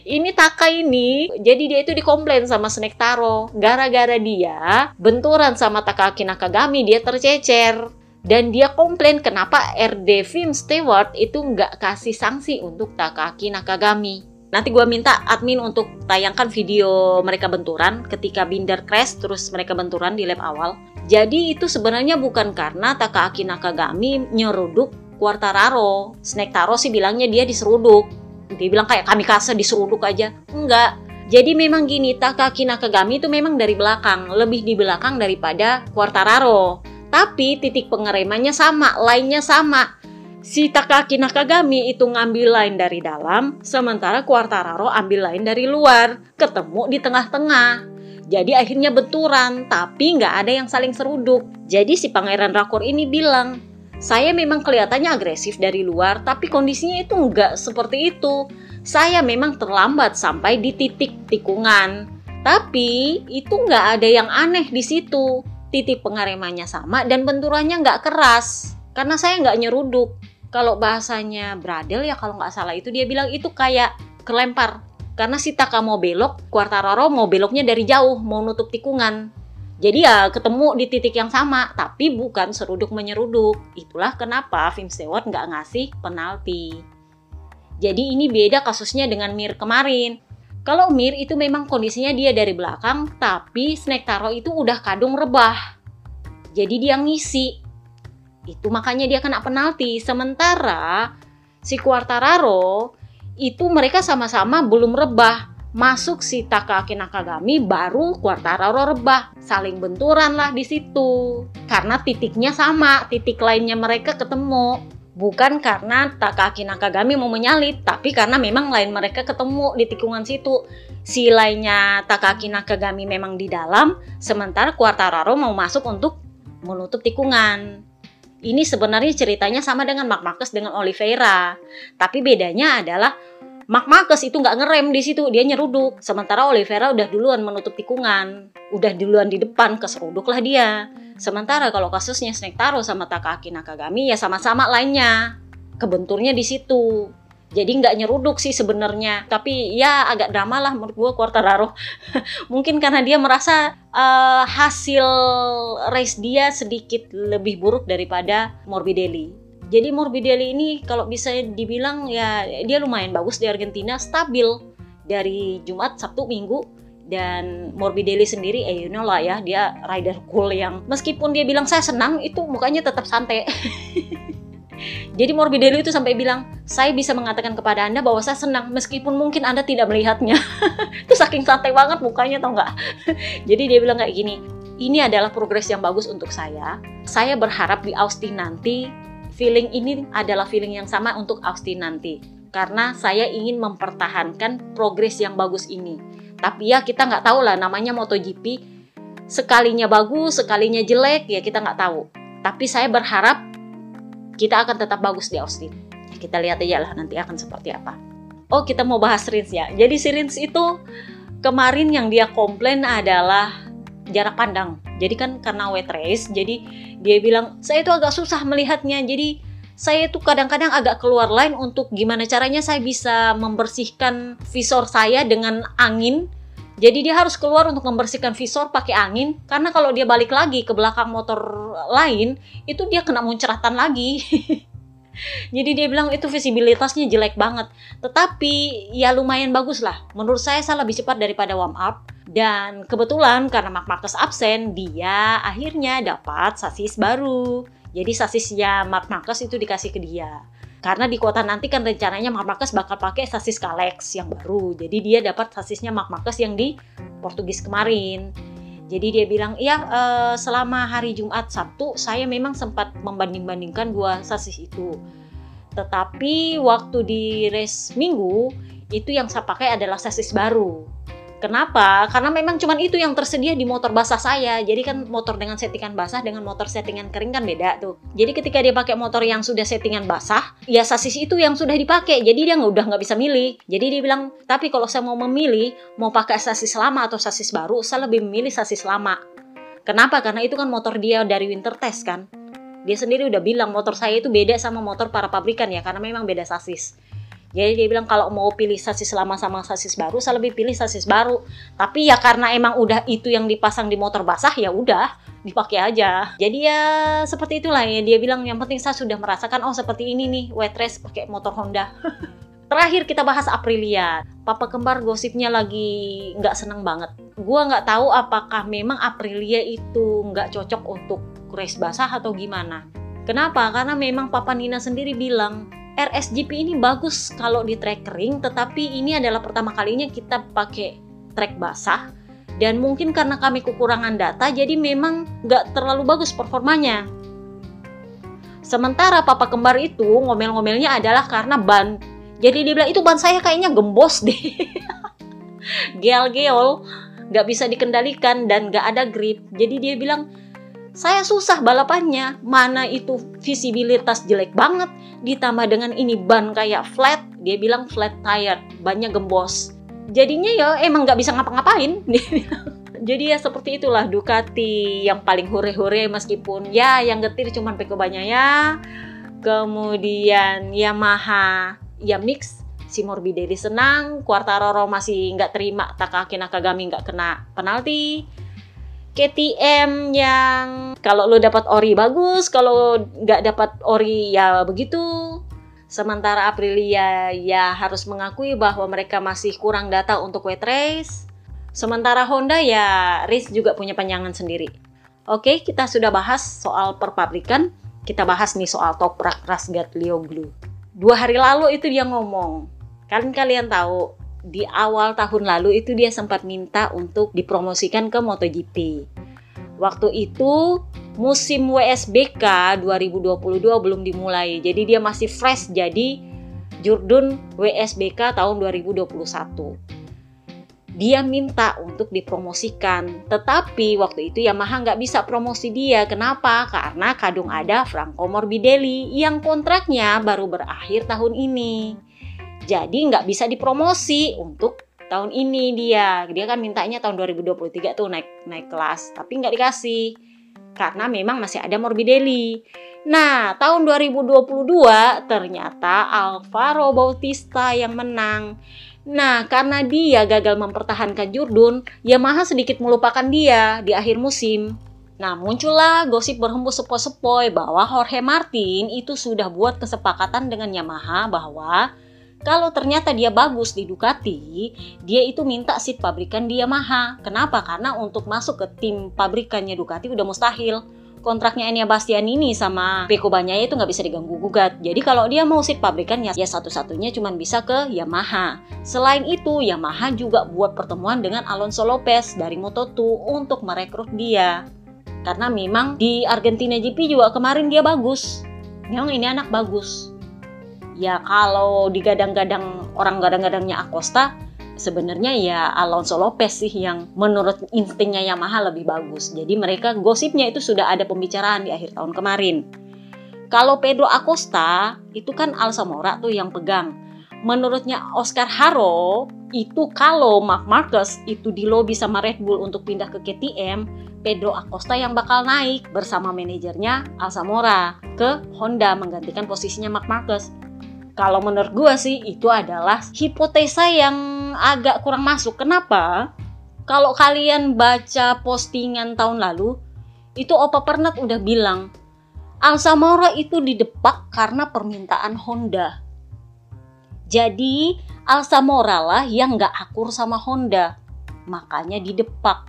Ini Taka ini, jadi dia itu dikomplain sama Snake Taro. Gara-gara dia benturan sama Takaaki Nakagami, dia tercecer. Dan dia komplain kenapa RD Film Stewart itu nggak kasih sanksi untuk Takaaki Nakagami. Nanti gue minta admin untuk tayangkan video mereka benturan ketika Binder crash terus mereka benturan di lap awal. Jadi itu sebenarnya bukan karena Takaaki Nakagami nyeruduk Quartararo. Snake Taro sih bilangnya dia diseruduk. Dia bilang kayak kami kasa diseruduk aja. Enggak. Jadi memang gini, Takaki Nakagami itu memang dari belakang, lebih di belakang daripada Quartararo. Tapi titik pengeremannya sama, lainnya sama. Si Takaki Nakagami itu ngambil line dari dalam, sementara Quartararo ambil line dari luar, ketemu di tengah-tengah. Jadi akhirnya benturan, tapi nggak ada yang saling seruduk. Jadi si Pangeran Rakor ini bilang, saya memang kelihatannya agresif dari luar, tapi kondisinya itu nggak seperti itu. Saya memang terlambat sampai di titik tikungan. Tapi itu nggak ada yang aneh di situ. Titik pengaremannya sama dan benturannya nggak keras. Karena saya nggak nyeruduk. Kalau bahasanya Bradel ya kalau nggak salah itu dia bilang itu kayak kelempar. Karena si Taka mau belok, Quartararo mau beloknya dari jauh, mau nutup tikungan. Jadi ya ketemu di titik yang sama, tapi bukan seruduk menyeruduk. Itulah kenapa Film Stewart nggak ngasih penalti. Jadi ini beda kasusnya dengan Mir kemarin. Kalau Mir itu memang kondisinya dia dari belakang, tapi Snake Taro itu udah kadung rebah. Jadi dia ngisi. Itu makanya dia kena penalti. Sementara si Quartararo itu mereka sama-sama belum rebah masuk si Takaaki Nakagami baru Quartararo rebah. Saling benturan lah di situ. Karena titiknya sama titik lainnya mereka ketemu. Bukan karena Takaaki Nakagami mau menyalip tapi karena memang lain mereka ketemu di tikungan situ. Si lainnya Takaaki Nakagami memang di dalam sementara Quartararo mau masuk untuk menutup tikungan. Ini sebenarnya ceritanya sama dengan Mark Marquez dengan Oliveira. Tapi bedanya adalah Mark Marcus itu nggak ngerem di situ, dia nyeruduk. Sementara Oliveira udah duluan menutup tikungan, udah duluan di depan, keseruduk lah dia. Sementara kalau kasusnya Snake Taro sama Takaki Nakagami ya sama-sama lainnya, kebenturnya di situ. Jadi nggak nyeruduk sih sebenarnya, tapi ya agak drama lah menurut gue Quartararo. Mungkin karena dia merasa uh, hasil race dia sedikit lebih buruk daripada Morbidelli jadi Morbidelli ini kalau bisa dibilang ya dia lumayan bagus di Argentina, stabil dari Jumat, Sabtu, Minggu dan Morbidelli sendiri eh you know lah ya dia rider cool yang meskipun dia bilang saya senang itu mukanya tetap santai. Jadi Morbidelli itu sampai bilang saya bisa mengatakan kepada Anda bahwa saya senang meskipun mungkin Anda tidak melihatnya. itu saking santai banget mukanya tau nggak? Jadi dia bilang kayak gini, ini adalah progres yang bagus untuk saya. Saya berharap di Austin nanti feeling ini adalah feeling yang sama untuk Austin nanti. Karena saya ingin mempertahankan progres yang bagus ini. Tapi ya kita nggak tahu lah namanya MotoGP. Sekalinya bagus, sekalinya jelek ya kita nggak tahu. Tapi saya berharap kita akan tetap bagus di Austin kita lihat aja lah nanti akan seperti apa. Oh kita mau bahas Rins ya. Jadi si Rins itu kemarin yang dia komplain adalah jarak pandang. Jadi kan karena wet race, jadi dia bilang saya itu agak susah melihatnya. Jadi saya itu kadang-kadang agak keluar line untuk gimana caranya saya bisa membersihkan visor saya dengan angin. Jadi dia harus keluar untuk membersihkan visor pakai angin karena kalau dia balik lagi ke belakang motor lain itu dia kena muncratan lagi. Jadi dia bilang itu visibilitasnya jelek banget. Tetapi ya lumayan bagus lah. Menurut saya saya lebih cepat daripada warm up. Dan kebetulan karena Mark Marcus absen, dia akhirnya dapat sasis baru. Jadi sasisnya Mark Marcus itu dikasih ke dia. Karena di kota nanti kan rencananya Mark Marcus bakal pakai sasis Kalex yang baru. Jadi dia dapat sasisnya Mark Marcus yang di Portugis kemarin. Jadi dia bilang, uh, selama hari Jumat Sabtu saya memang sempat membanding-bandingkan dua sasis itu. Tetapi waktu di race Minggu itu yang saya pakai adalah sasis baru. Kenapa? Karena memang cuma itu yang tersedia di motor basah saya. Jadi kan motor dengan settingan basah dengan motor settingan kering kan beda tuh. Jadi ketika dia pakai motor yang sudah settingan basah, ya sasis itu yang sudah dipakai. Jadi dia udah nggak bisa milih. Jadi dia bilang, tapi kalau saya mau memilih, mau pakai sasis lama atau sasis baru, saya lebih memilih sasis lama. Kenapa? Karena itu kan motor dia dari winter test kan. Dia sendiri udah bilang motor saya itu beda sama motor para pabrikan ya, karena memang beda sasis. Jadi dia bilang kalau mau pilih sasis lama sama sasis baru, saya lebih pilih sasis baru. Tapi ya karena emang udah itu yang dipasang di motor basah ya udah dipakai aja. Jadi ya seperti itulah ya dia bilang yang penting saya sudah merasakan oh seperti ini nih wet race pakai motor Honda. Terakhir kita bahas Aprilia. Papa kembar gosipnya lagi nggak seneng banget. Gua nggak tahu apakah memang Aprilia itu nggak cocok untuk race basah atau gimana. Kenapa? Karena memang Papa Nina sendiri bilang RSGP ini bagus kalau di track kering, tetapi ini adalah pertama kalinya kita pakai track basah. Dan mungkin karena kami kekurangan data, jadi memang nggak terlalu bagus performanya. Sementara papa kembar itu ngomel-ngomelnya adalah karena ban. Jadi dia bilang itu ban saya kayaknya gembos deh. Geol-geol, nggak bisa dikendalikan dan nggak ada grip. Jadi dia bilang saya susah balapannya. Mana itu visibilitas jelek banget, ditambah dengan ini ban kayak flat, dia bilang flat tire, bannya gembos. Jadinya ya emang nggak bisa ngapa-ngapain. Jadi ya seperti itulah Ducati yang paling hore-hore meskipun ya yang getir cuman Peko ya. Kemudian Yamaha ya mix si Morbidelli senang, Quartararo masih nggak terima Takaki Nakagami nggak kena penalti. KTM yang kalau lo dapat ori bagus, kalau nggak dapat ori ya begitu. Sementara Aprilia ya harus mengakui bahwa mereka masih kurang data untuk wet race. Sementara Honda ya race juga punya panjangan sendiri. Oke, kita sudah bahas soal perpabrikan. Kita bahas nih soal Toprak Rasgat Lioglu. Dua hari lalu itu dia ngomong. Kalian kalian tahu di awal tahun lalu itu dia sempat minta untuk dipromosikan ke MotoGP. Waktu itu musim WSBK 2022 belum dimulai. Jadi dia masih fresh jadi Jurdun WSBK tahun 2021. Dia minta untuk dipromosikan, tetapi waktu itu Yamaha nggak bisa promosi dia. Kenapa? Karena kadung ada Franco Morbidelli yang kontraknya baru berakhir tahun ini. Jadi nggak bisa dipromosi untuk tahun ini dia. Dia kan mintanya tahun 2023 tuh naik naik kelas, tapi nggak dikasih karena memang masih ada Morbidelli. Nah, tahun 2022 ternyata Alvaro Bautista yang menang. Nah, karena dia gagal mempertahankan Jurdun, Yamaha sedikit melupakan dia di akhir musim. Nah, muncullah gosip berhembus sepoi-sepoi bahwa Jorge Martin itu sudah buat kesepakatan dengan Yamaha bahwa kalau ternyata dia bagus di Ducati, dia itu minta seat pabrikan di Yamaha. Kenapa? Karena untuk masuk ke tim pabrikannya Ducati udah mustahil. kontraknya Enya Bastian ini sama Peko Banyaya itu nggak bisa diganggu gugat. Jadi kalau dia mau seat pabrikan ya, ya satu-satunya cuma bisa ke Yamaha. Selain itu, Yamaha juga buat pertemuan dengan Alonso Lopez dari Moto2 untuk merekrut dia. Karena memang di Argentina GP juga kemarin dia bagus. Memang ini anak bagus. Ya kalau digadang-gadang orang gadang-gadangnya Acosta, sebenarnya ya Alonso Lopez sih yang menurut instingnya Yamaha lebih bagus. Jadi mereka gosipnya itu sudah ada pembicaraan di akhir tahun kemarin. Kalau Pedro Acosta itu kan Alsamora tuh yang pegang. Menurutnya Oscar Haro itu kalau Mark Marcus itu di lobby sama Red Bull untuk pindah ke KTM, Pedro Acosta yang bakal naik bersama manajernya Alsamora ke Honda menggantikan posisinya Mark Marcus. Kalau menurut gue sih itu adalah hipotesa yang agak kurang masuk. Kenapa? Kalau kalian baca postingan tahun lalu, itu Opa Pernat udah bilang Alsamora itu didepak karena permintaan Honda. Jadi Alsamora lah yang gak akur sama Honda, makanya didepak.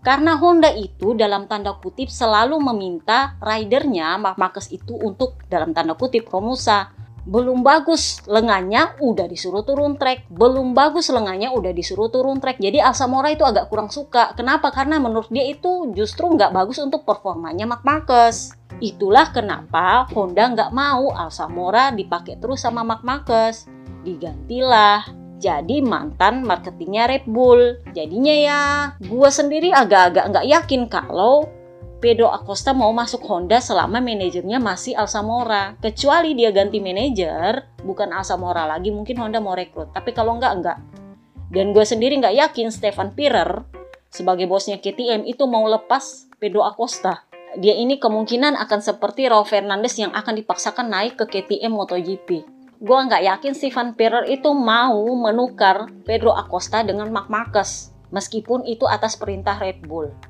Karena Honda itu dalam tanda kutip selalu meminta ridernya Mark Marcus itu untuk dalam tanda kutip Romusa belum bagus lengannya udah disuruh turun trek. Belum bagus lengannya udah disuruh turun trek. Jadi Asamora itu agak kurang suka. Kenapa? Karena menurut dia itu justru nggak bagus untuk performanya Mark Marcus itulah kenapa Honda nggak mau Alsamora dipakai terus sama Mark Marcus digantilah. Jadi mantan marketingnya Red Bull. Jadinya ya gue sendiri agak-agak nggak yakin kalau Pedro Acosta mau masuk Honda selama manajernya masih Alsamora. Kecuali dia ganti manajer, bukan Alsamora lagi, mungkin Honda mau rekrut. Tapi kalau enggak, enggak. Dan gue sendiri nggak yakin Stefan Pirer sebagai bosnya KTM itu mau lepas Pedro Acosta. Dia ini kemungkinan akan seperti Raul Fernandez yang akan dipaksakan naik ke KTM MotoGP. Gue nggak yakin Stefan Pirer itu mau menukar Pedro Acosta dengan Mark Marquez, meskipun itu atas perintah Red Bull.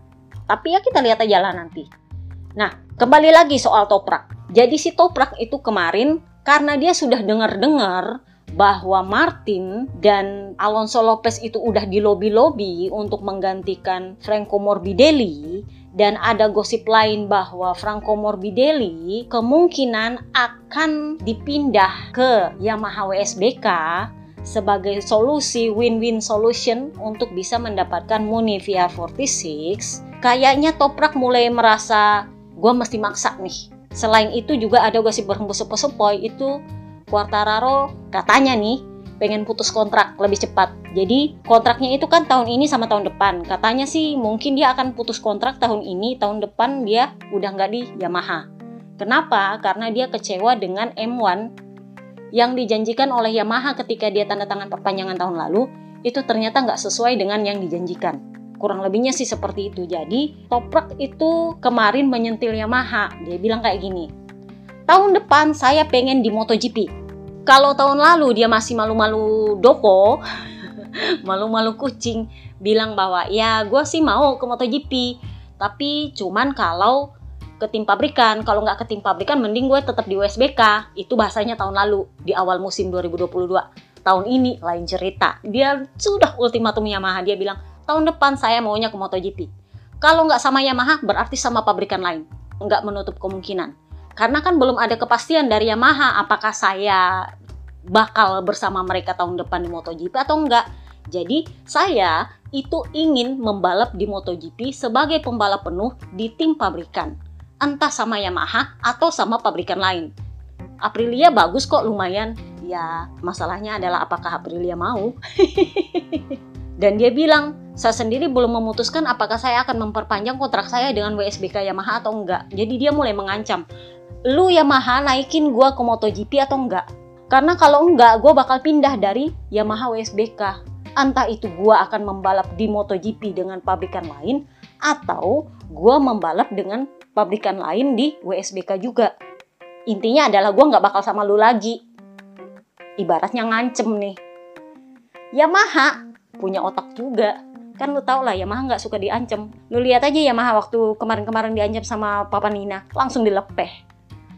Tapi ya kita lihat aja lah nanti. Nah, kembali lagi soal Toprak. Jadi si Toprak itu kemarin karena dia sudah dengar-dengar bahwa Martin dan Alonso Lopez itu udah di lobby-lobby untuk menggantikan Franco Morbidelli dan ada gosip lain bahwa Franco Morbidelli kemungkinan akan dipindah ke Yamaha WSBK sebagai solusi win-win solution untuk bisa mendapatkan Muni VR46 kayaknya Toprak mulai merasa gue mesti maksa nih. Selain itu juga ada gosip berhembus sepoi-sepoi itu Quartararo katanya nih pengen putus kontrak lebih cepat. Jadi kontraknya itu kan tahun ini sama tahun depan. Katanya sih mungkin dia akan putus kontrak tahun ini, tahun depan dia udah nggak di Yamaha. Kenapa? Karena dia kecewa dengan M1 yang dijanjikan oleh Yamaha ketika dia tanda tangan perpanjangan tahun lalu itu ternyata nggak sesuai dengan yang dijanjikan kurang lebihnya sih seperti itu. Jadi Toprak itu kemarin menyentil Yamaha. Dia bilang kayak gini tahun depan saya pengen di MotoGP. Kalau tahun lalu dia masih malu-malu doko malu-malu kucing bilang bahwa ya gue sih mau ke MotoGP tapi cuman kalau ke tim pabrikan. Kalau nggak ke tim pabrikan mending gue tetap di USBK itu bahasanya tahun lalu di awal musim 2022 tahun ini lain cerita. Dia sudah ultimatum Yamaha. Dia bilang tahun depan saya maunya ke MotoGP. Kalau nggak sama Yamaha, berarti sama pabrikan lain. Nggak menutup kemungkinan. Karena kan belum ada kepastian dari Yamaha apakah saya bakal bersama mereka tahun depan di MotoGP atau enggak. Jadi saya itu ingin membalap di MotoGP sebagai pembalap penuh di tim pabrikan. Entah sama Yamaha atau sama pabrikan lain. Aprilia bagus kok lumayan. Ya, masalahnya adalah apakah Aprilia mau? Dan dia bilang, saya sendiri belum memutuskan apakah saya akan memperpanjang kontrak saya dengan WSBK Yamaha atau enggak. Jadi dia mulai mengancam, lu Yamaha naikin gua ke MotoGP atau enggak? Karena kalau enggak, gua bakal pindah dari Yamaha WSBK. Entah itu gua akan membalap di MotoGP dengan pabrikan lain, atau gua membalap dengan pabrikan lain di WSBK juga. Intinya adalah gua nggak bakal sama lu lagi. Ibaratnya ngancem nih. Yamaha punya otak juga. Kan lu tau lah Yamaha nggak suka diancam. Lu lihat aja Yamaha waktu kemarin-kemarin diancam sama Papa Nina langsung dilepeh.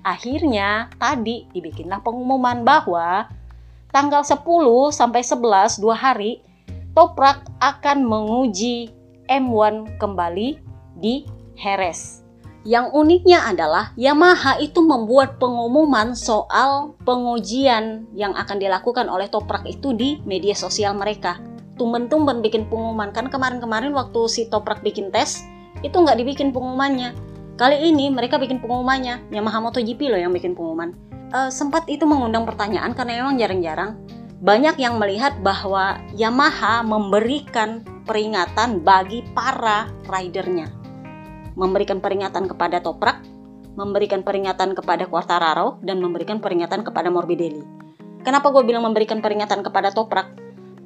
Akhirnya tadi dibikinlah pengumuman bahwa tanggal 10 sampai 11 dua hari Toprak akan menguji M1 kembali di Heres. Yang uniknya adalah Yamaha itu membuat pengumuman soal pengujian yang akan dilakukan oleh Toprak itu di media sosial mereka. Tumben-tumben bikin pengumuman kan kemarin-kemarin waktu si Toprak bikin tes itu nggak dibikin pengumumannya. Kali ini mereka bikin pengumumannya Yamaha MotoGP loh yang bikin pengumuman. Uh, sempat itu mengundang pertanyaan karena memang jarang-jarang banyak yang melihat bahwa Yamaha memberikan peringatan bagi para ridernya memberikan peringatan kepada Toprak, memberikan peringatan kepada Quartararo, dan memberikan peringatan kepada Morbidelli. Kenapa gue bilang memberikan peringatan kepada Toprak?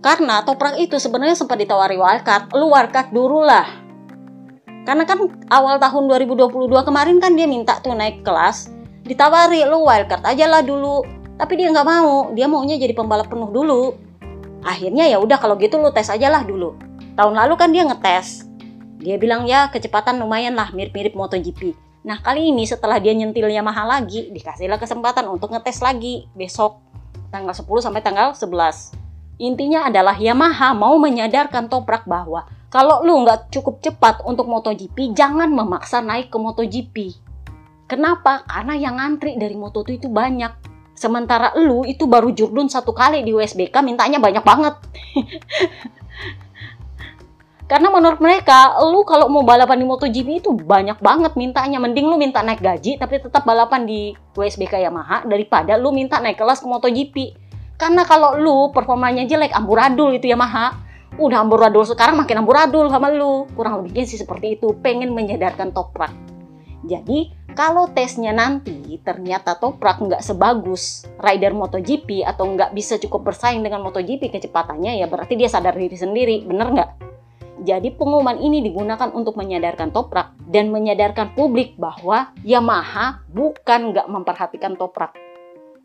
Karena Toprak itu sebenarnya sempat ditawari wildcard, lu wildcard dulu lah. Karena kan awal tahun 2022 kemarin kan dia minta tuh naik kelas, ditawari lu wildcard aja lah dulu. Tapi dia nggak mau, dia maunya jadi pembalap penuh dulu. Akhirnya ya udah kalau gitu lu tes aja lah dulu. Tahun lalu kan dia ngetes, dia bilang ya kecepatan lumayan lah mirip-mirip MotoGP. Nah kali ini setelah dia nyentil Yamaha lagi, dikasihlah kesempatan untuk ngetes lagi besok tanggal 10 sampai tanggal 11. Intinya adalah Yamaha mau menyadarkan Toprak bahwa kalau lu nggak cukup cepat untuk MotoGP, jangan memaksa naik ke MotoGP. Kenapa? Karena yang ngantri dari Moto2 itu banyak. Sementara lu itu baru jurdun satu kali di USBK mintanya banyak banget. Karena menurut mereka, lu kalau mau balapan di MotoGP itu banyak banget mintanya. Mending lu minta naik gaji tapi tetap balapan di WSBK Yamaha daripada lu minta naik kelas ke MotoGP. Karena kalau lu performanya jelek, amburadul itu Yamaha. Udah amburadul sekarang makin amburadul sama lu. Kurang lebihnya sih seperti itu. Pengen menyadarkan Toprak. Jadi, kalau tesnya nanti ternyata Toprak nggak sebagus rider MotoGP atau nggak bisa cukup bersaing dengan MotoGP kecepatannya, ya berarti dia sadar diri sendiri. Bener nggak? Jadi pengumuman ini digunakan untuk menyadarkan Toprak dan menyadarkan publik bahwa Yamaha bukan nggak memperhatikan Toprak.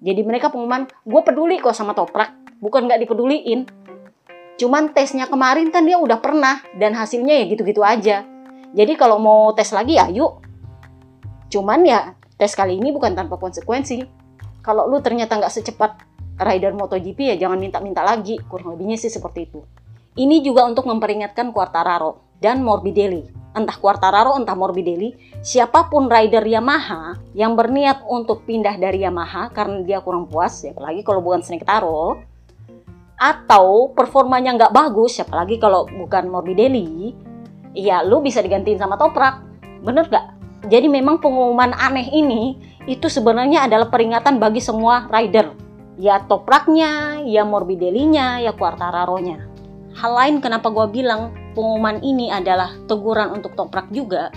Jadi mereka pengumuman, gue peduli kok sama Toprak, bukan nggak dipeduliin. Cuman tesnya kemarin kan dia udah pernah dan hasilnya ya gitu-gitu aja. Jadi kalau mau tes lagi ya yuk. Cuman ya tes kali ini bukan tanpa konsekuensi. Kalau lu ternyata nggak secepat rider MotoGP ya jangan minta-minta lagi. Kurang lebihnya sih seperti itu. Ini juga untuk memperingatkan Quartararo dan Morbidelli. Entah Quartararo, entah Morbidelli, siapa pun rider Yamaha yang berniat untuk pindah dari Yamaha karena dia kurang puas, ya apalagi kalau bukan Snake Taro, atau performanya nggak bagus, apalagi kalau bukan Morbidelli, ya lu bisa digantiin sama Toprak. Bener nggak? Jadi memang pengumuman aneh ini itu sebenarnya adalah peringatan bagi semua rider. Ya Topraknya, ya Morbidellinya, ya Quartararo-nya hal lain kenapa gue bilang pengumuman ini adalah teguran untuk Toprak juga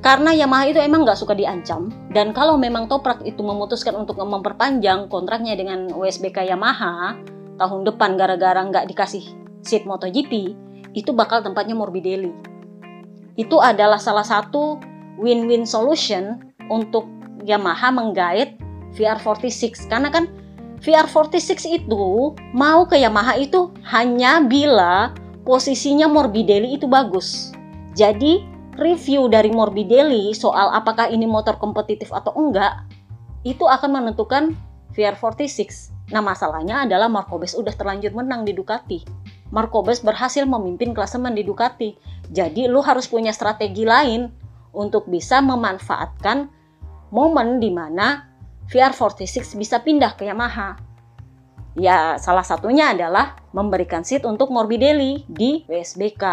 karena Yamaha itu emang nggak suka diancam. Dan kalau memang Toprak itu memutuskan untuk memperpanjang kontraknya dengan WSBK Yamaha tahun depan gara-gara nggak dikasih seat MotoGP itu bakal tempatnya Morbidelli. Itu adalah salah satu win-win solution untuk Yamaha menggait VR46 karena kan VR46 itu mau ke Yamaha itu hanya bila posisinya Morbidelli itu bagus. Jadi review dari Morbidelli soal apakah ini motor kompetitif atau enggak itu akan menentukan VR46. Nah masalahnya adalah Marcobes udah terlanjur menang di Ducati. Marcobes berhasil memimpin klasemen di Ducati. Jadi lu harus punya strategi lain untuk bisa memanfaatkan momen di mana VR46 bisa pindah ke Yamaha. Ya, salah satunya adalah memberikan seat untuk Morbidelli di WSBK.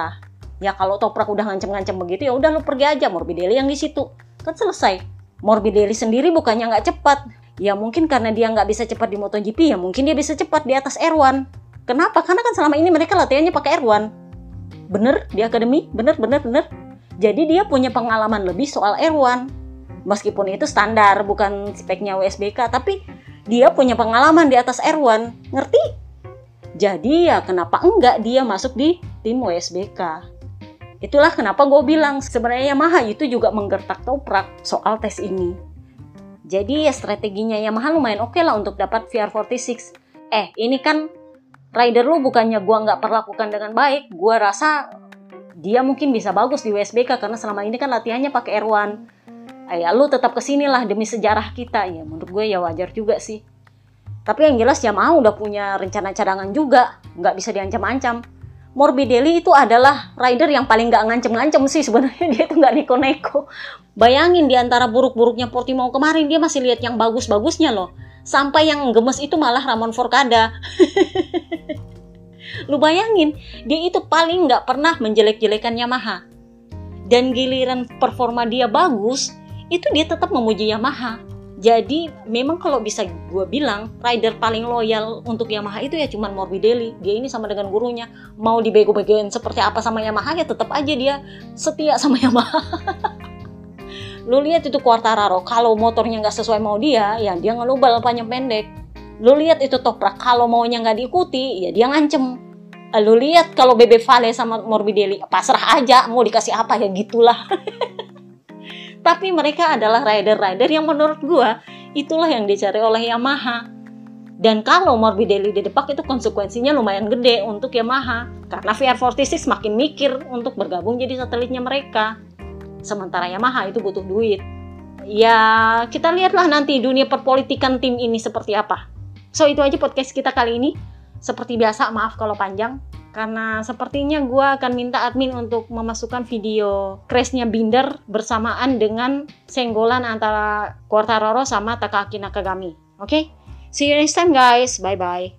Ya kalau Toprak udah ngancem-ngancem begitu ya udah lu pergi aja Morbidelli yang di situ. Kan selesai. Morbidelli sendiri bukannya nggak cepat. Ya mungkin karena dia nggak bisa cepat di MotoGP ya mungkin dia bisa cepat di atas R1. Kenapa? Karena kan selama ini mereka latihannya pakai R1. Bener di akademi? Bener, bener, bener. Jadi dia punya pengalaman lebih soal R1 meskipun itu standar bukan speknya USBK tapi dia punya pengalaman di atas R1 ngerti? Jadi ya kenapa enggak dia masuk di tim USBK itulah kenapa gue bilang sebenarnya Yamaha itu juga menggertak toprak soal tes ini. Jadi ya strateginya Yamaha lumayan oke okay lah untuk dapat VR46 eh ini kan rider lu bukannya gue nggak perlakukan dengan baik gue rasa dia mungkin bisa bagus di USBK karena selama ini kan latihannya pakai R1 ya lu tetap ke sinilah demi sejarah kita ya menurut gue ya wajar juga sih tapi yang jelas Yamaha udah punya rencana cadangan juga nggak bisa diancam-ancam Morbidelli itu adalah rider yang paling gak ngancem-ngancem sih sebenarnya dia itu gak neko-neko. Bayangin di antara buruk-buruknya Portimao kemarin dia masih lihat yang bagus-bagusnya loh. Sampai yang gemes itu malah Ramon Forcada. Lu bayangin, dia itu paling gak pernah menjelek-jelekan Yamaha. Dan giliran performa dia bagus, itu dia tetap memuji Yamaha jadi memang kalau bisa gue bilang rider paling loyal untuk Yamaha itu ya cuman Morbidelli. Dia ini sama dengan gurunya. Mau dibego-begoin seperti apa sama Yamaha ya tetap aja dia setia sama Yamaha. Lu lihat itu Quartararo, kalau motornya nggak sesuai mau dia, ya dia ngelubal panjang pendek. Lu lihat itu Toprak, kalau maunya nggak diikuti, ya dia ngancem. Lu lihat kalau Bebe Vale sama Morbidelli, pasrah aja, mau dikasih apa ya gitulah. Tapi mereka adalah rider-rider yang menurut gua itulah yang dicari oleh Yamaha. Dan kalau Morbidelli di depak itu konsekuensinya lumayan gede untuk Yamaha. Karena VR46 makin mikir untuk bergabung jadi satelitnya mereka. Sementara Yamaha itu butuh duit. Ya kita lihatlah nanti dunia perpolitikan tim ini seperti apa. So itu aja podcast kita kali ini. Seperti biasa maaf kalau panjang karena sepertinya gue akan minta admin untuk memasukkan video crashnya Binder bersamaan dengan senggolan antara Quartararo sama Takaki Nakagami. Oke, okay? see you next time guys. Bye bye.